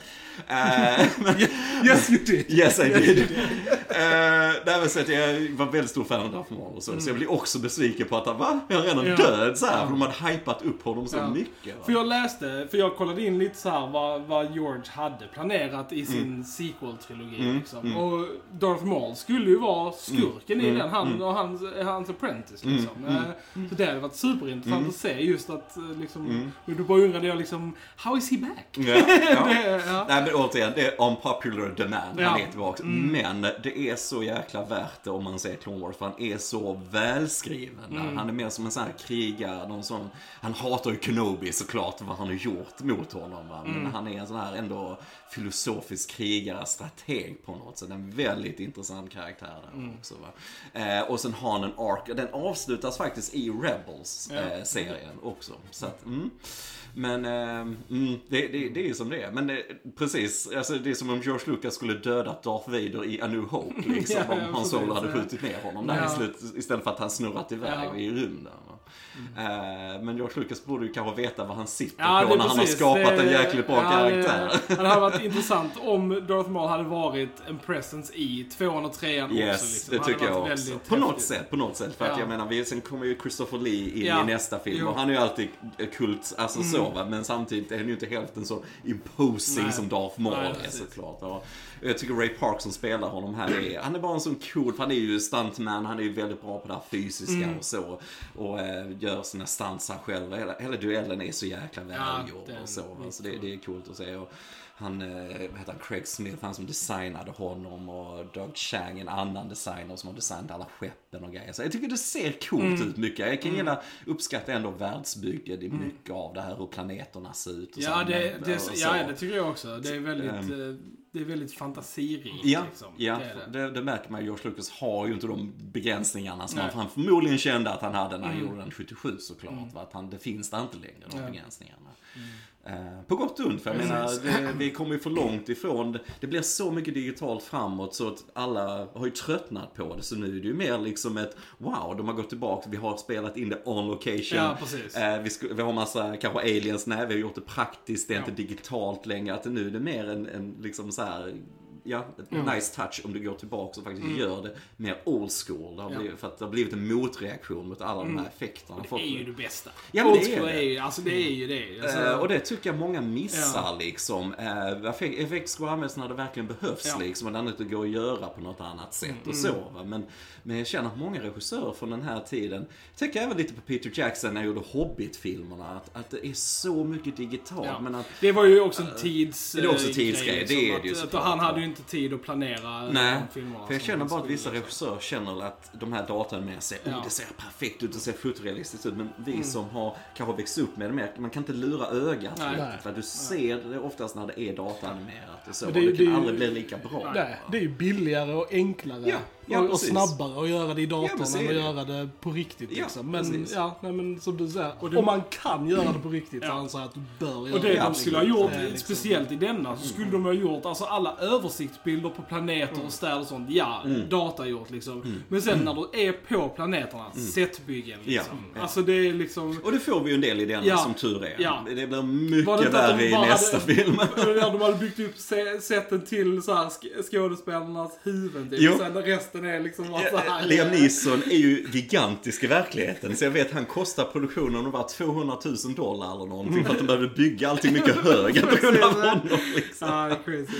Eh, men, Yes you did. Yes I did. uh, nej, men så att jag var väldigt stor fan av Darth Maul och så. Så jag blev också besviken på att han var, är han redan Ja. död så här, Ja. För de hade hypat upp honom så Ja. mycket. Va? För jag läste, för jag kollade in lite så här vad, vad George hade planerat i sin Mm. sequel-trilogi. liksom. Och Darth Maul skulle ju vara skurken Mm. i den, han och hans, hans apprentice. Liksom. Eh, Så det hade varit superintressant Mm. att se just att, eh, liksom, då bara undrade jag liksom, how is he back? Det, ja. Nej men återigen, det är unpopular demand. Han är tillbaka. Men det är så jäkla värt det om man ser Clone Wars. För han är så välskriven. Där. Han är mer som en sån här krigare. Någon sån, han hatar ju Kenobi såklart, vad han har gjort mot honom. Va? Men han är en sån här ändå filosofisk krigare, strateg på något sätt. En väldigt intressant karaktär där också. Va? Eh, och sen har han en ark. Den avslutas faktiskt i Rebels-serien också. Så att, mm. Men eh, mm, det, det, det är ju som det är. Men det, precis, alltså, det är som om George Lucas skulle dödat Darth Vader i A New Hope. Liksom, Ja, om Han Solo hade skjutit ner honom där Ja. i slut, istället för att han snurrat iväg Ja. I rymden. va. Eh, men George Lucas borde ju kanske veta vad han sitter Ja, på när han har precis. skapat Det- en jäkligt bra ja, karaktär. Det, det hade varit intressant om Darth Maul hade varit en presence i tvåan och trean Yes, också. Liksom. det tycker jag också. På något sätt, på något sätt. För att Ja. jag menar, vi, sen kommer ju Christopher Lee in i nästa film Jo. Mm. och han är ju alltid kult, alltså så va. Men samtidigt är han ju inte hälften så imposing Nej. som Darth Maul Nej, är precis. såklart. va. Jag tycker Ray Park som spelar honom här är, han är bara en sån cool, för han är ju stuntman, han är ju väldigt bra på det här fysiska Mm. och så. Och eh, gör sina stunts själv. Hela, hela duellen är så jäkla välgjord den- och så. Så det, det är coolt att se. Och, han, eh, vad heter han, Craig Smith, han som designade honom och Doug Chang, en annan designer som har designat alla skeppen och grejer. Så jag tycker det ser coolt Mm. ut mycket. Jag kan gilla, uppskatta ändå världsbygget i mycket av det här, hur planeterna ser ut och Ja, så. det, det, och så. ja, det tycker jag också. Det är väldigt, Ehm. Det är väldigt fantasirikt. Ja, liksom. ja Det det. det, det märker man ju. George Lucas har ju inte de begränsningarna som Nej. Mm. han förmodligen kände att han hade när han gjorde den 77 såklart. Va? Att han, det finns där inte längre, de Ja. begränsningarna. Eh, på gott och ont, för jag menar, det, vi kommer ju för långt ifrån, det, blir så mycket digitalt framåt så att alla har ju tröttnat på det. Så nu är det ju mer liksom ett, wow, de har gått tillbaka, vi har spelat in det on location. Ja, precis. Eh, vi, sku, vi har massa, kanske aliens, nej vi har gjort det praktiskt, det är Ja. inte digitalt längre. Att nu är det mer en, en liksom så här ja, ett nice touch om du går tillbaka och faktiskt gör det mer old school. Det har Mm. Blivit, för att det har blivit en motreaktion mot alla de här effekterna. Det Folk- är ju det bästa. Ja, Old är school det. är ju, alltså det är ju det. Alltså, Eh, och det tycker jag många missar liksom. Uh, effekt ska användas när det verkligen behövs. Mm, liksom. Och det inte går att göra på något annat sätt och så. Va? Men, men jag känner att många regissörer från den här tiden, jag tänker även lite på Peter Jackson när han gjorde Hobbit-filmerna, att, att det är så mycket digitalt. Men att, Det var ju också en tids... det är också eh, tidsgrej, grej, det liksom, är det ju att, att såklart, Han hade ju inte tid att planera Nej, för jag känner bara att vissa regissörer känner att de här datan med sig, oh, Ja. det ser perfekt ut, det ser fotorealistiskt ut. Men vi Mm. som har kanske växt upp med det mer, man kan inte lura ögat Nej. riktigt. För du ser det oftast när det är dataanimerat och så. Men Det, det är det kan det aldrig bli lika bra. Nej, det är ju billigare och enklare Ja, Ja, och, och snabbare att göra det i datorn så än att det. göra det på riktigt. Ja, Liksom. Men, precis. ja, nej, men som du säger, Och det- om man kan göra det på riktigt så Ja. anser jag att du bör göra Och det Ja, de skulle ha gjort, Det är liksom- speciellt i denna, så skulle de ha gjort alltså alla översiktsbilder på planeter och städer och sånt. Ja, data gjort liksom. Men sen när du är på planeterna, setbyggen liksom. Ja, ja. Alltså det är liksom... Och det får vi ju en del i denna Ja. som tur är. Ja. Det blir det mycket värre i nästa hade- film. När de hade byggt upp sätten till så här sk- skådespelarnas huvuden typ. Och sen resten är liksom bara så här. Liam Neeson är ju gigantisk i verkligheten. Så jag vet han kostar produktionen var 200 000 dollar eller någonting. För att de behövde bygga allting mycket högre på grund av honom. Liksom. Ja, crazy.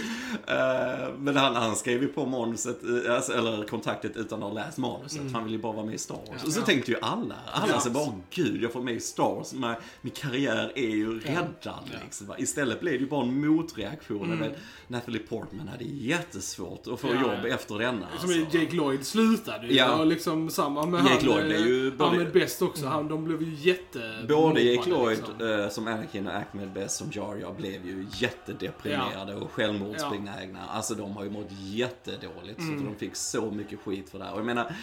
Eh, Men han, han skrev ju på manuset, eh, alltså, eller kontraktet utan att ha läst manuset. Han ville ju bara vara med i Star Wars. Och så tänkte ju alla. Alla Ja. så bara, "Åh, gud jag får med i Star Wars. Min karriär är ju räddad liksom. Istället blev det ju bara en motreaktion. Mm. Natalie Portman hade jättesvårt att få Ja, jobb ja. efter denna. Som alltså. Jake Lloyd slutade ju. Ja. Och liksom samma med Jake han, Lloyd ju eh, både- Ahmed Best också. Han, de blev ju jätte... Både Jake Lloyd liksom. eh, som Anakin och Ahmed Best som Jar Jar blev ju jättedeprimerade och självmordsbenägna. Alltså de har ju mått jättedåligt så Mm. att de fick så mycket skit för det här. Och jag menar,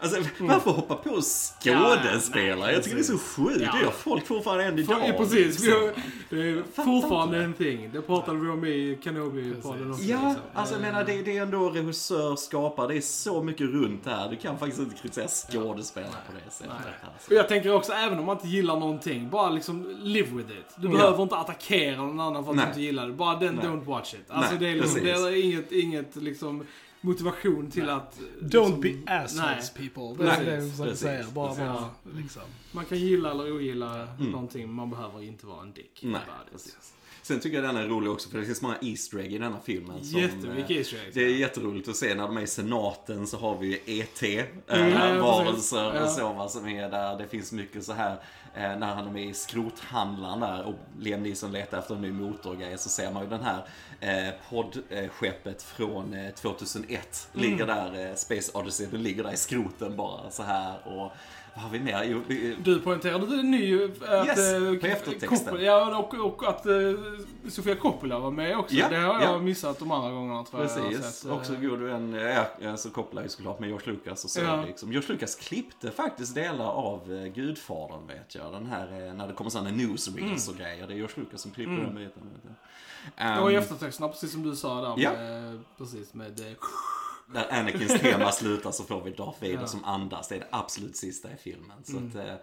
alltså varför hoppa på Mm. Ja, skådespelare? nej, jag tycker det är så sjukt. Ja. Det gör folk fortfarande än idag. Ja, precis. Vi har, det är fortfarande en thing. Det pratade vi om i Kenobi-podden också. Ja, liksom. alltså jag menar det, det är ändå regissör, skapare, det är så mycket runt här. Du kan faktiskt inte kritisera skådespelare på det sättet. Alltså. Och jag tänker också, även om man inte gillar någonting, bara liksom live with it. Du behöver inte attackera någon annan för att Nej. du inte gillar det. Bara den, don't watch it. Alltså Nej, det är liksom, det är inget, inget liksom motivation till att... Don't liksom, be assholes nej. people. Det är Nej, det jag säga. Bara, precis. bara liksom. Man kan gilla eller ogilla någonting, men man behöver inte vara en dick. Nej, precis. Sen tycker jag den är rolig också för det finns många Easter egg i denna filmen. Som, Jättemycket eh, Easter eggs. Det är jätteroligt att se när de är i senaten så har vi ju ET, Mm, ja, äh, varelser Ja. och så vad som är där. Det finns mycket så här eh, när han är med i skrothandlaren där och Liam Neeson letar efter en ny motor och grejer så ser man ju den här eh, poddskeppet från eh, 2001 Mm. ligger där, eh, Space Odyssey, det ligger där i skroten bara så här och vad har vi mer? Jo, vi- Du poängterade ny att Yes, eh, på eftertexten. Coppola, ja, och, och att eh, Sofia Coppola var med också. Ja, det har jag ja. missat de andra gångerna tror jag. jag Precis, eh, också god vän, ja, så kopplar ju såklart med George Lucas och så Ja. liksom. George Lucas klippte faktiskt delar av eh, Gudfadern vet jag. Den här, eh, när det kommer sådana newsreels och grejer. Det är George Lucas som klipper den biten. Mm. Och i eftertexterna, precis som du sa där Ja. med, precis med eh, När Anakins tema slutar så får vi Darth Vader Ja. som andas. Det är det absolut sista i filmen. Så att, eh,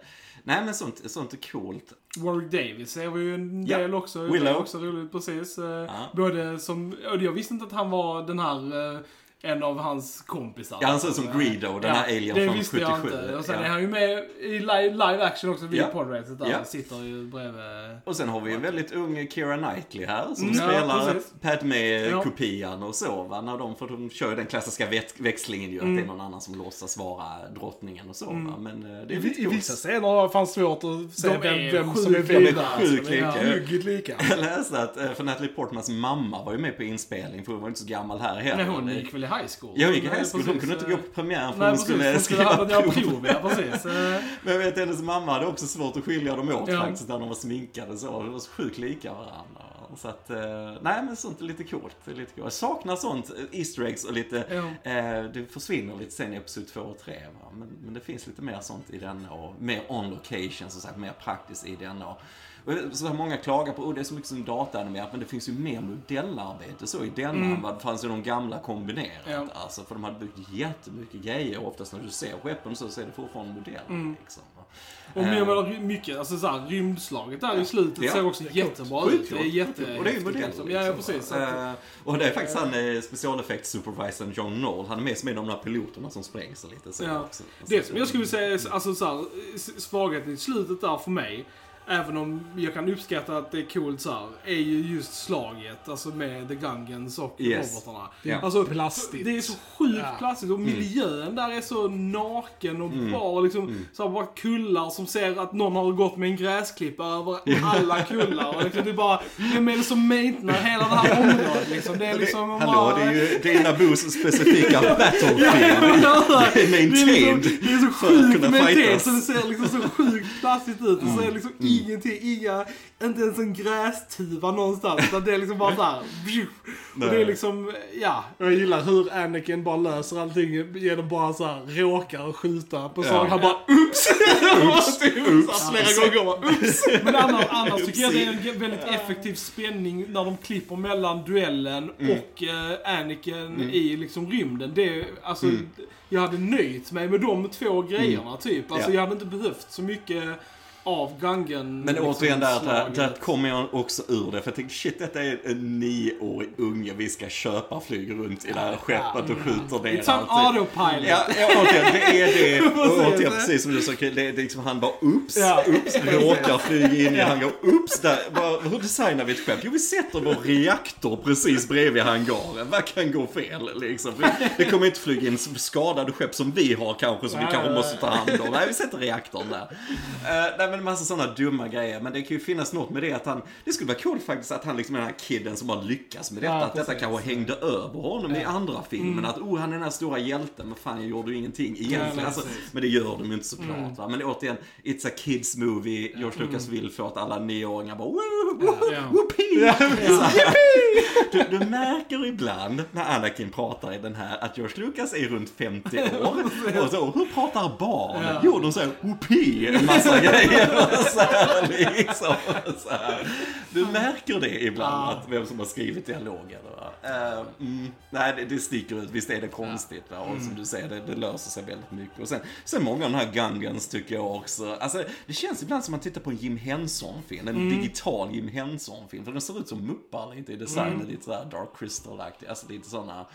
nej men sånt, sånt är coolt. Warwick Davis ser vi ju en Ja. del också. Willow. Det är också roligt, precis. Eh, Ja. Både som, jag visste inte att han var den här, eh, en av hans kompisar. Ja, han ser ut som Greedo, den här alien det från visste jag 77. inte. Och sen Ja. är han ju med i live, live action också vid Ja. podracet där. Ja. Sitter ju bredvid. Och sen har vi en väldigt ung Keira Knightley här som Mm, ja, spelar. Padme-kopian och så va. När de, för de kör ju den klassiska väx- växlingen ju, Mm. att det är någon annan som låtsas vara drottningen och så va. Men eh, det I, är lite I coolt. vissa scener har fan svårt att se vem, vem som är sjukt- de är vem. sjukt alltså. Lika. Ruggigt lika. Jag läste att, eh, för Natalie Portmans mamma var ju med på inspelning för hon var inte så gammal här heller. Nej, hon gick väl i high school? Ja, hon gick i high school. Hon precis, kunde inte gå på premiären för Nej, hon precis. skulle Hon skulle ha skriva prov. prov. Ja, precis. Men jag vet, hennes mamma hade också svårt att skilja dem åt Ja. faktiskt, när de var sminkade så. De var så sjukt lika varandra. Så att, eh, nej men sånt är lite coolt. Det är lite coolt. Jag saknar sånt, eh, Easter eggs och lite, Ja. eh, det försvinner lite sen i Episod 2 och 3 va? Men, men det finns lite mer sånt i denna och mer on location, som sagt, mer praktiskt i denna. Och så har många klagar på, oh, det är så mycket som dataanimerat, men det finns ju mer modellarbete så i denna än vad fanns i de gamla kombinerat. Ja. Alltså, för de hade byggt jättemycket grejer och oftast när du ser skeppen så, så är det fortfarande modeller. Liksom. Och Eh, jag menar mycket, alltså såhär, rymdslaget där i slutet Ja. ser också jättebra ut. Det är jätte... Och det är ju modeller. liksom. Ja, ja, precis. Så att, Eh, och det är faktiskt han eh, specialeffektssupervisorn John Knoll. Han är med som en av de här piloterna som sprängs lite så Ja. också. Det som jag skulle säga alltså, så här, svagheten i slutet där för mig, även om jag kan uppskatta att det är coolt så här, är ju just slaget, alltså med The Gungans och Yes. robotarna. Ja. Alltså, Plastigt. Det är så sjukt Ja. plastigt och miljön där är så naken och bra. Liksom, så här, bara kullar som ser att någon har gått med en gräsklippa över alla kullar. Och liksom, det är bara, vem är det som maintenar hela det här området liksom? Det är liksom Hallå, bara, det är ju det är Nabos specifika battlefield. Ja, Det är det är, maintained liksom, det är så sjukt maintained så det ser liksom så sjukt plastigt ut. Och så är det liksom ingenting, inga, inte ens en grästuva någonstans. Utan det är liksom bara såhär, och det är liksom, ja. Jag gillar hur Anakin bara löser allting genom bara så här råkar skjuta på saker. Ja. Han bara oops! oops! oops. Flera gånger bara! Men annars, annars tycker jag det är en väldigt effektiv spänning när de klipper mellan duellen och eh, Anakin i liksom rymden. Det, alltså, jag hade nöjt mig med de två grejerna typ. Alltså Ja. jag hade inte behövt så mycket av Gungan. Men liksom, återigen där, där, där kommer jag också ur det. För jag tänkte shit, detta är en nioårig unge vi ska köpa, flyger runt i det här skeppet och skjuter ner It's an autopilot. Ja, ja återigen, det är det. Och återigen, precis som du sa, det det är liksom han bara oops, Ja. oops, råkar flyga in i han går oops där. Bara, hur designar vi ett skepp? Jo, vi sätter vår reaktor precis bredvid hangaren. Vad kan gå fel liksom? Det kommer inte flyga in skadade skepp som vi har kanske, som vi kanske måste ta hand om. Nej, vi sätter reaktorn där. Uh, nej, men en massa sådana dumma grejer. Men det kan ju finnas något med det att han, det skulle vara coolt faktiskt att han liksom är den här kidden som har lyckats med detta. Ja, att detta kanske hängde över honom i andra filmen. Mm. Att oh, han är den här stora hjälten, men fan jag gjorde ju ingenting egentligen. men alltså, men det gör de ju inte såklart. Mm. Va? Men återigen, it's a kids movie. George Lucas vill få att alla nioåringar bara woo, woo, Ja. whoopee! Du, du märker ibland när Anakin pratar i den här att George Lucas är runt 50 år. Och så, hur pratar barn? Ja. Jo, de säger whoopee, en massa grejer. Så här, liksom, så här. Du märker det ibland, Ja. att vem som har skrivit dialogen. Va? Eh, mm, nej, det, det sticker ut. Visst är det konstigt. Va? Och som du säger, det, det löser sig väldigt mycket. Och sen, sen många av de här Gungans tycker jag också. Alltså, det känns ibland som man tittar på en Jim Henson-film. En digital Jim Henson-film. För den ser ut som muppar lite i designen. Lite sådär Dark Crystal-aktig. Alltså lite sådana,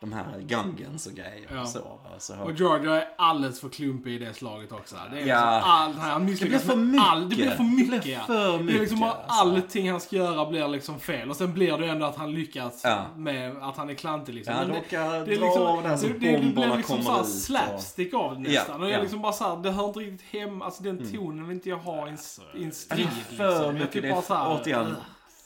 de här Gungans och grejer. Ja. Och så, va? så, Och Georgia är alldeles för klumpig i det slaget också. Det är Ja. liksom all, han Det blir för mycket. all, Det blir för Det mycket blir ja. för Det är liksom mycket, alltså. allting han ska göra blir liksom fel. Och sen blir det ändå att han lyckas Ja. med att han är klantig liksom. Ja, det, råkar det dra liksom, av där så det, det, det bomberna blir liksom kommer ut och- slapstick av det nästan. och jag liksom bara såhär, det hör inte riktigt hem, alltså den tonen vill inte jag ha i en, i en strid. Det för liksom. Mycket, det är bara så här.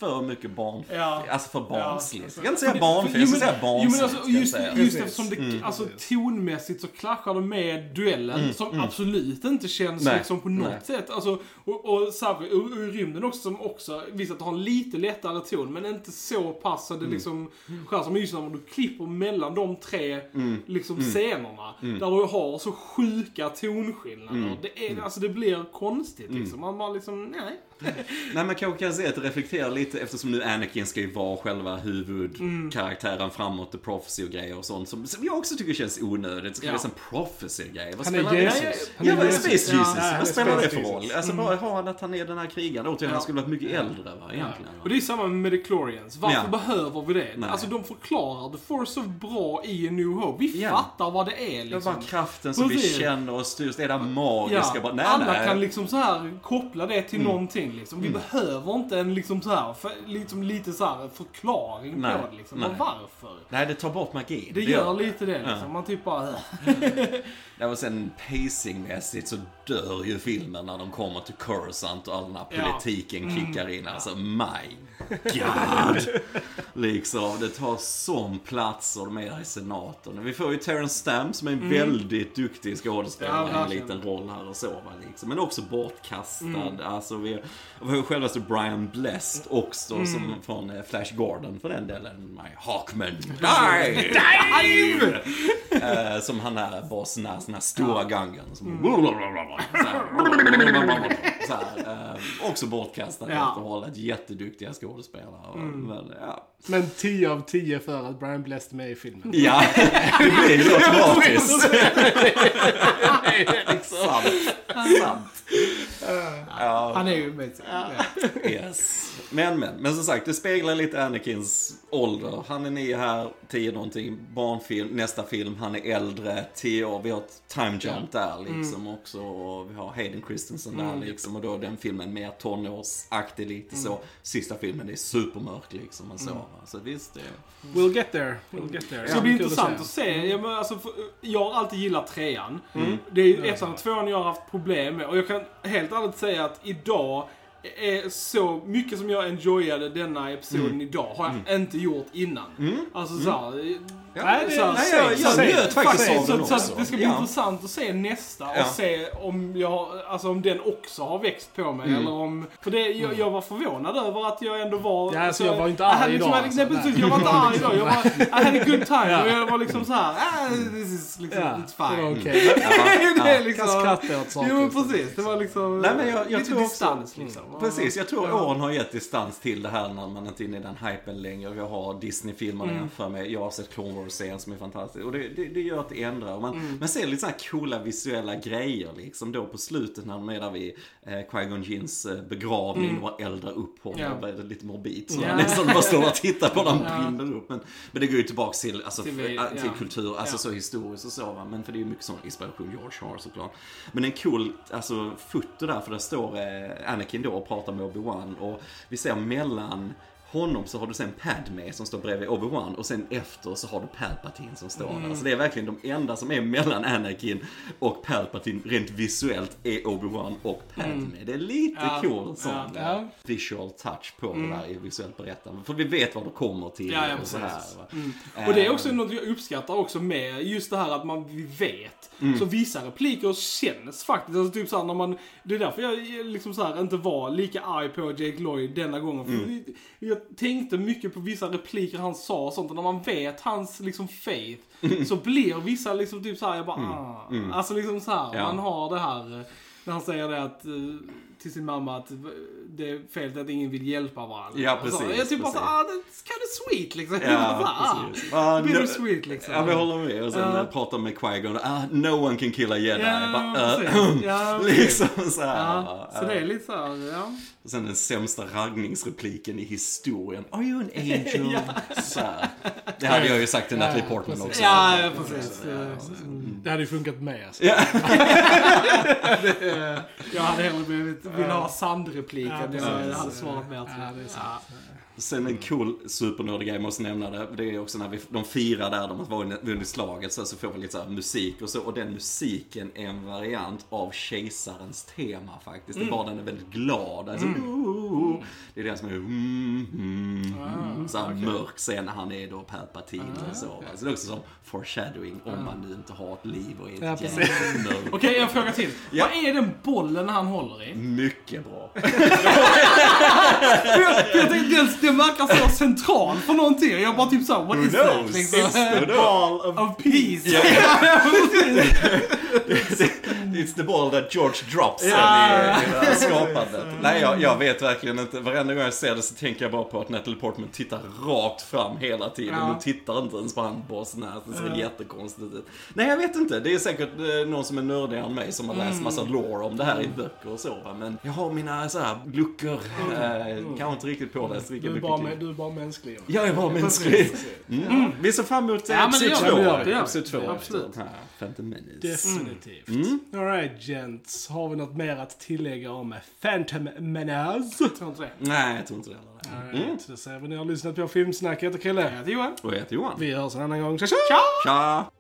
För mycket barn. Ja. Alltså för barnsligt. Ja. Jag kan inte säga barnfilm, jag ska säga barnsligt. alltså, just, just eftersom det, Mm. alltså tonmässigt så klaschar det med duellen som absolut inte känns Nej, liksom på något nej. sätt. Alltså, och, och, särskilt- och, och rymden också som också, visst att det har en lite lättare ton men inte så pass så det Mm. liksom skär. Men just när du klipper mellan de tre Mm. liksom scenerna där du har så sjuka tonskillnader. Mm. Det, är, alltså, det blir konstigt liksom. Man bara liksom, nej. Nej, man kanske kan säga att det reflekterar lite eftersom nu Anakin ska ju vara själva huvudkaraktären framåt, the prophecy och grejer och sånt som, som jag också tycker känns onödigt. Det ska Ja. en prophecy-grej. Vad Han är spelar det? Jesus. Han Ja, är vad är Jesus. Ja, Jesus? ja, vad spelar det för roll? Alltså, bara har han att han är den här krigaren? Återigen, Ja. han skulle varit mycket äldre, va, egentligen. Och det är samma med Mediclorians. Varför Ja. behöver vi det? Nej. Alltså de förklarar The Force så bra i A New Hope. Vi Ja. fattar vad det är Det är liksom. bara kraften som vi känner och styrs. Det är det magiska. Ja, bara, nej, alla nej. Mm. kan liksom så här koppla det till någonting liksom. Vi behöver inte en liksom så här, för, liksom lite så här förklaring Nej, på det liksom. nej. Varför? Nej, det tar bort magin. Det gör lite det liksom. Ja. Man typ bara... Ja, och sen pacingmässigt så dör ju filmen när de kommer till Coruscant och all den här Ja. politiken kickar in. Alltså, my God! liksom, det tar sån plats och de är där i senaten. Vi får ju Terrence Stamp som är en väldigt duktig skådespelare Ja, en liten roll här och så. Liksom. Men också bortkastad. Alltså, vi, ju självaste Brian Blessed också, som från eh, Flash Gordon för den delen. My Hawkman, die! Dive! Eh, som han är boss, den här, den här stora gangen. Som här, så här, eh, också bortkastad Ja. och hållet. Jätteduktiga skådespelare. Men, ja. Men 10 av 10 för att Brian Blessed är med i filmen. ja, det blir ju automatiskt. Sant. Sant. Han är ju amazing. Yes. Men, men, men som sagt, det speglar lite Anakins ålder. Han är nio här, tio någonting, barnfilm. Nästa film, han är äldre, tio år. Vi har ett time jump där liksom också. Och vi har Hayden Christensen där liksom. Och då är den filmen mer tonårsaktig lite så. Sista filmen är supermörk liksom och så. va. Så visst, det... We'll get there. We'll get there. Det ska bli Kul intressant att se. Jag, men, alltså, för, jag har alltid gillat trean. Mm. Det är ju ettan och tvåan jag har haft problem med. Och jag kan helt ärligt säga att idag är så mycket som jag enjoyade denna episoden Mm. idag har jag inte gjort innan. Alltså så här, Ja, Nej, det är- så- nej, jag, jag Säg- njöt faktiskt av Så, den så också. att det ska bli ja. intressant att se nästa och Ja. se om, jag, alltså om den också har växt på mig. Mm. Eller om, för det, jag, jag var förvånad över att jag ändå var... Ja, alltså, så jag var inte arg liksom, idag, Nej, alltså. precis. Jag var inte arg idag. Jag var, I had a good time. Ja. Och jag var liksom så här, ah, this is liksom, Ja, it's det var fine. okej. det är Kasta liksom... åt saker. Jo, precis. Det var liksom Nej, men jag- jag lite tror också- distans liksom. Precis, jag tror Ja. åren har gett distans till det här när man inte är inne i den hypen längre. Jag har Disney-filmerna Mm. jämför med, jag har sett Clone Wars-serien som är fantastisk. Och det, det, det gör att det ändrar. Och man, Mm. man ser lite sådana här coola visuella grejer liksom då på slutet när de är där vid eh, Qui-Gon Jinns eh, begravning och bara eldar upp honom. Mm. Ja. Det lite morbid. Så Ja. man nästan bara står och tittar på när Ja. brinner upp. Men, men det går ju tillbaks till, alltså, Till vi- till ja. kultur, alltså Ja. så historiskt och så va. Men för det är ju mycket sån inspiration George har såklart. Men en cool, alltså foto där för där står eh, Anakin då och pratar med Obi-Wan och vi ser mellan honom så har du sen Padme som står bredvid Obi-Wan och sen efter så har du Palpatine som står Mm. där. Så det är verkligen de enda som är mellan Anakin och Palpatine rent visuellt är Obi-Wan och Padme. Det är lite Mm. Ja, cool sån ja, eh, ja. visual touch på det där i visuellt berättande. För vi vet vad det kommer till Ja, och så här. Mm. Och det är också något jag uppskattar också med just det här att man vet. Mm. Så vissa repliker känns faktiskt, alltså typ såhär när man, det är därför jag liksom så här inte var lika arg på Jake Lloyd denna gången. För Mm. Jag tänkte mycket på vissa repliker han sa och sånt och när man vet hans liksom faith Mm. så blir vissa liksom typ såhär, jag bara ah. Alltså liksom så här, Ja. man har det här eh, när han säger det att, eh, till sin mamma att det är fel att ingen vill hjälpa varandra. Ja, Och så. precis, Jag typ bara precis. såhär, ah, that's kind of sweet liksom. Bara, Ja, ah. precis. Ah, Bittersweet liksom. Ja, vi håller med. Och sen Ja. ja. pratar med Qui-Gon. Ah, no one can kill a jedi. Ja, Bara, äh, Ja, liksom så här. Ja, så det är lite såhär, ja. Och sen den sämsta raggningsrepliken i historien. Are you an angel? så här. Det hade jag ju sagt till Natalie Ja, Portman också. Ja, ja, precis. Det hade ju funkat med alltså. Jag hade hellre blivit, ville ha sandrepliken. Ja, jag hade svarat mer till. Det. Sen en cool supernördig grej, jag måste nämna det. Det är också när vi, de firar där, de har vunnit slaget, så, så får vi lite så musik och så. Och den musiken är en variant av kejsarens tema faktiskt. Det är bara den är väldigt glad. Alltså, "Ooh." Det är den som är mm, mm, mm, så här mörk scen när han är då Palpatine och så. va. Så det är också som foreshadowing om man nu inte har ett liv och är Ja, ett mörk. Okej, en fråga till. Ja. Vad är den bollen han håller i? Mycket bra. Jag, jag tänkte den verkar så central för någonting. Jag bara typ såhär, what Who is that? knows? Liksom. It's the Ball of... Of peace. Ja. It's the ball that George drops Ja. i, i det här skapandet. Nej, jag, jag vet verkligen inte. Varenda gång jag ser det så tänker jag bara på att Natalie Portman tittar rakt fram hela tiden. Ja. Hon tittar inte ens på handbossen här. Det ser jättekonstigt ut. Nej, jag vet inte. Det är säkert eh, någon som är nördigare än mig som har läst massa lore om det här i böcker och så. Men jag har mina så här luckor. Eh, kanske inte riktigt påläst lika Du är bara, med, du är bara mänsklig. va? Jag är bara mänsklig. Mm. Vi ser fram emot Ja, det episod två. Det. Det. Episod två Absolut. 15 minutes. Definitivt. Mm. Alright gents, har vi något mer att tillägga om Phantom Menace? Jag tror inte det. Nej, jag tror inte det heller. Alright, Mm. då säger vi ni har lyssnat på Filmsnack. Jag heter Chrille. Jag heter Johan. Och jag heter Johan. Vi hörs en annan gång. Tja tja! Ciao! Tja!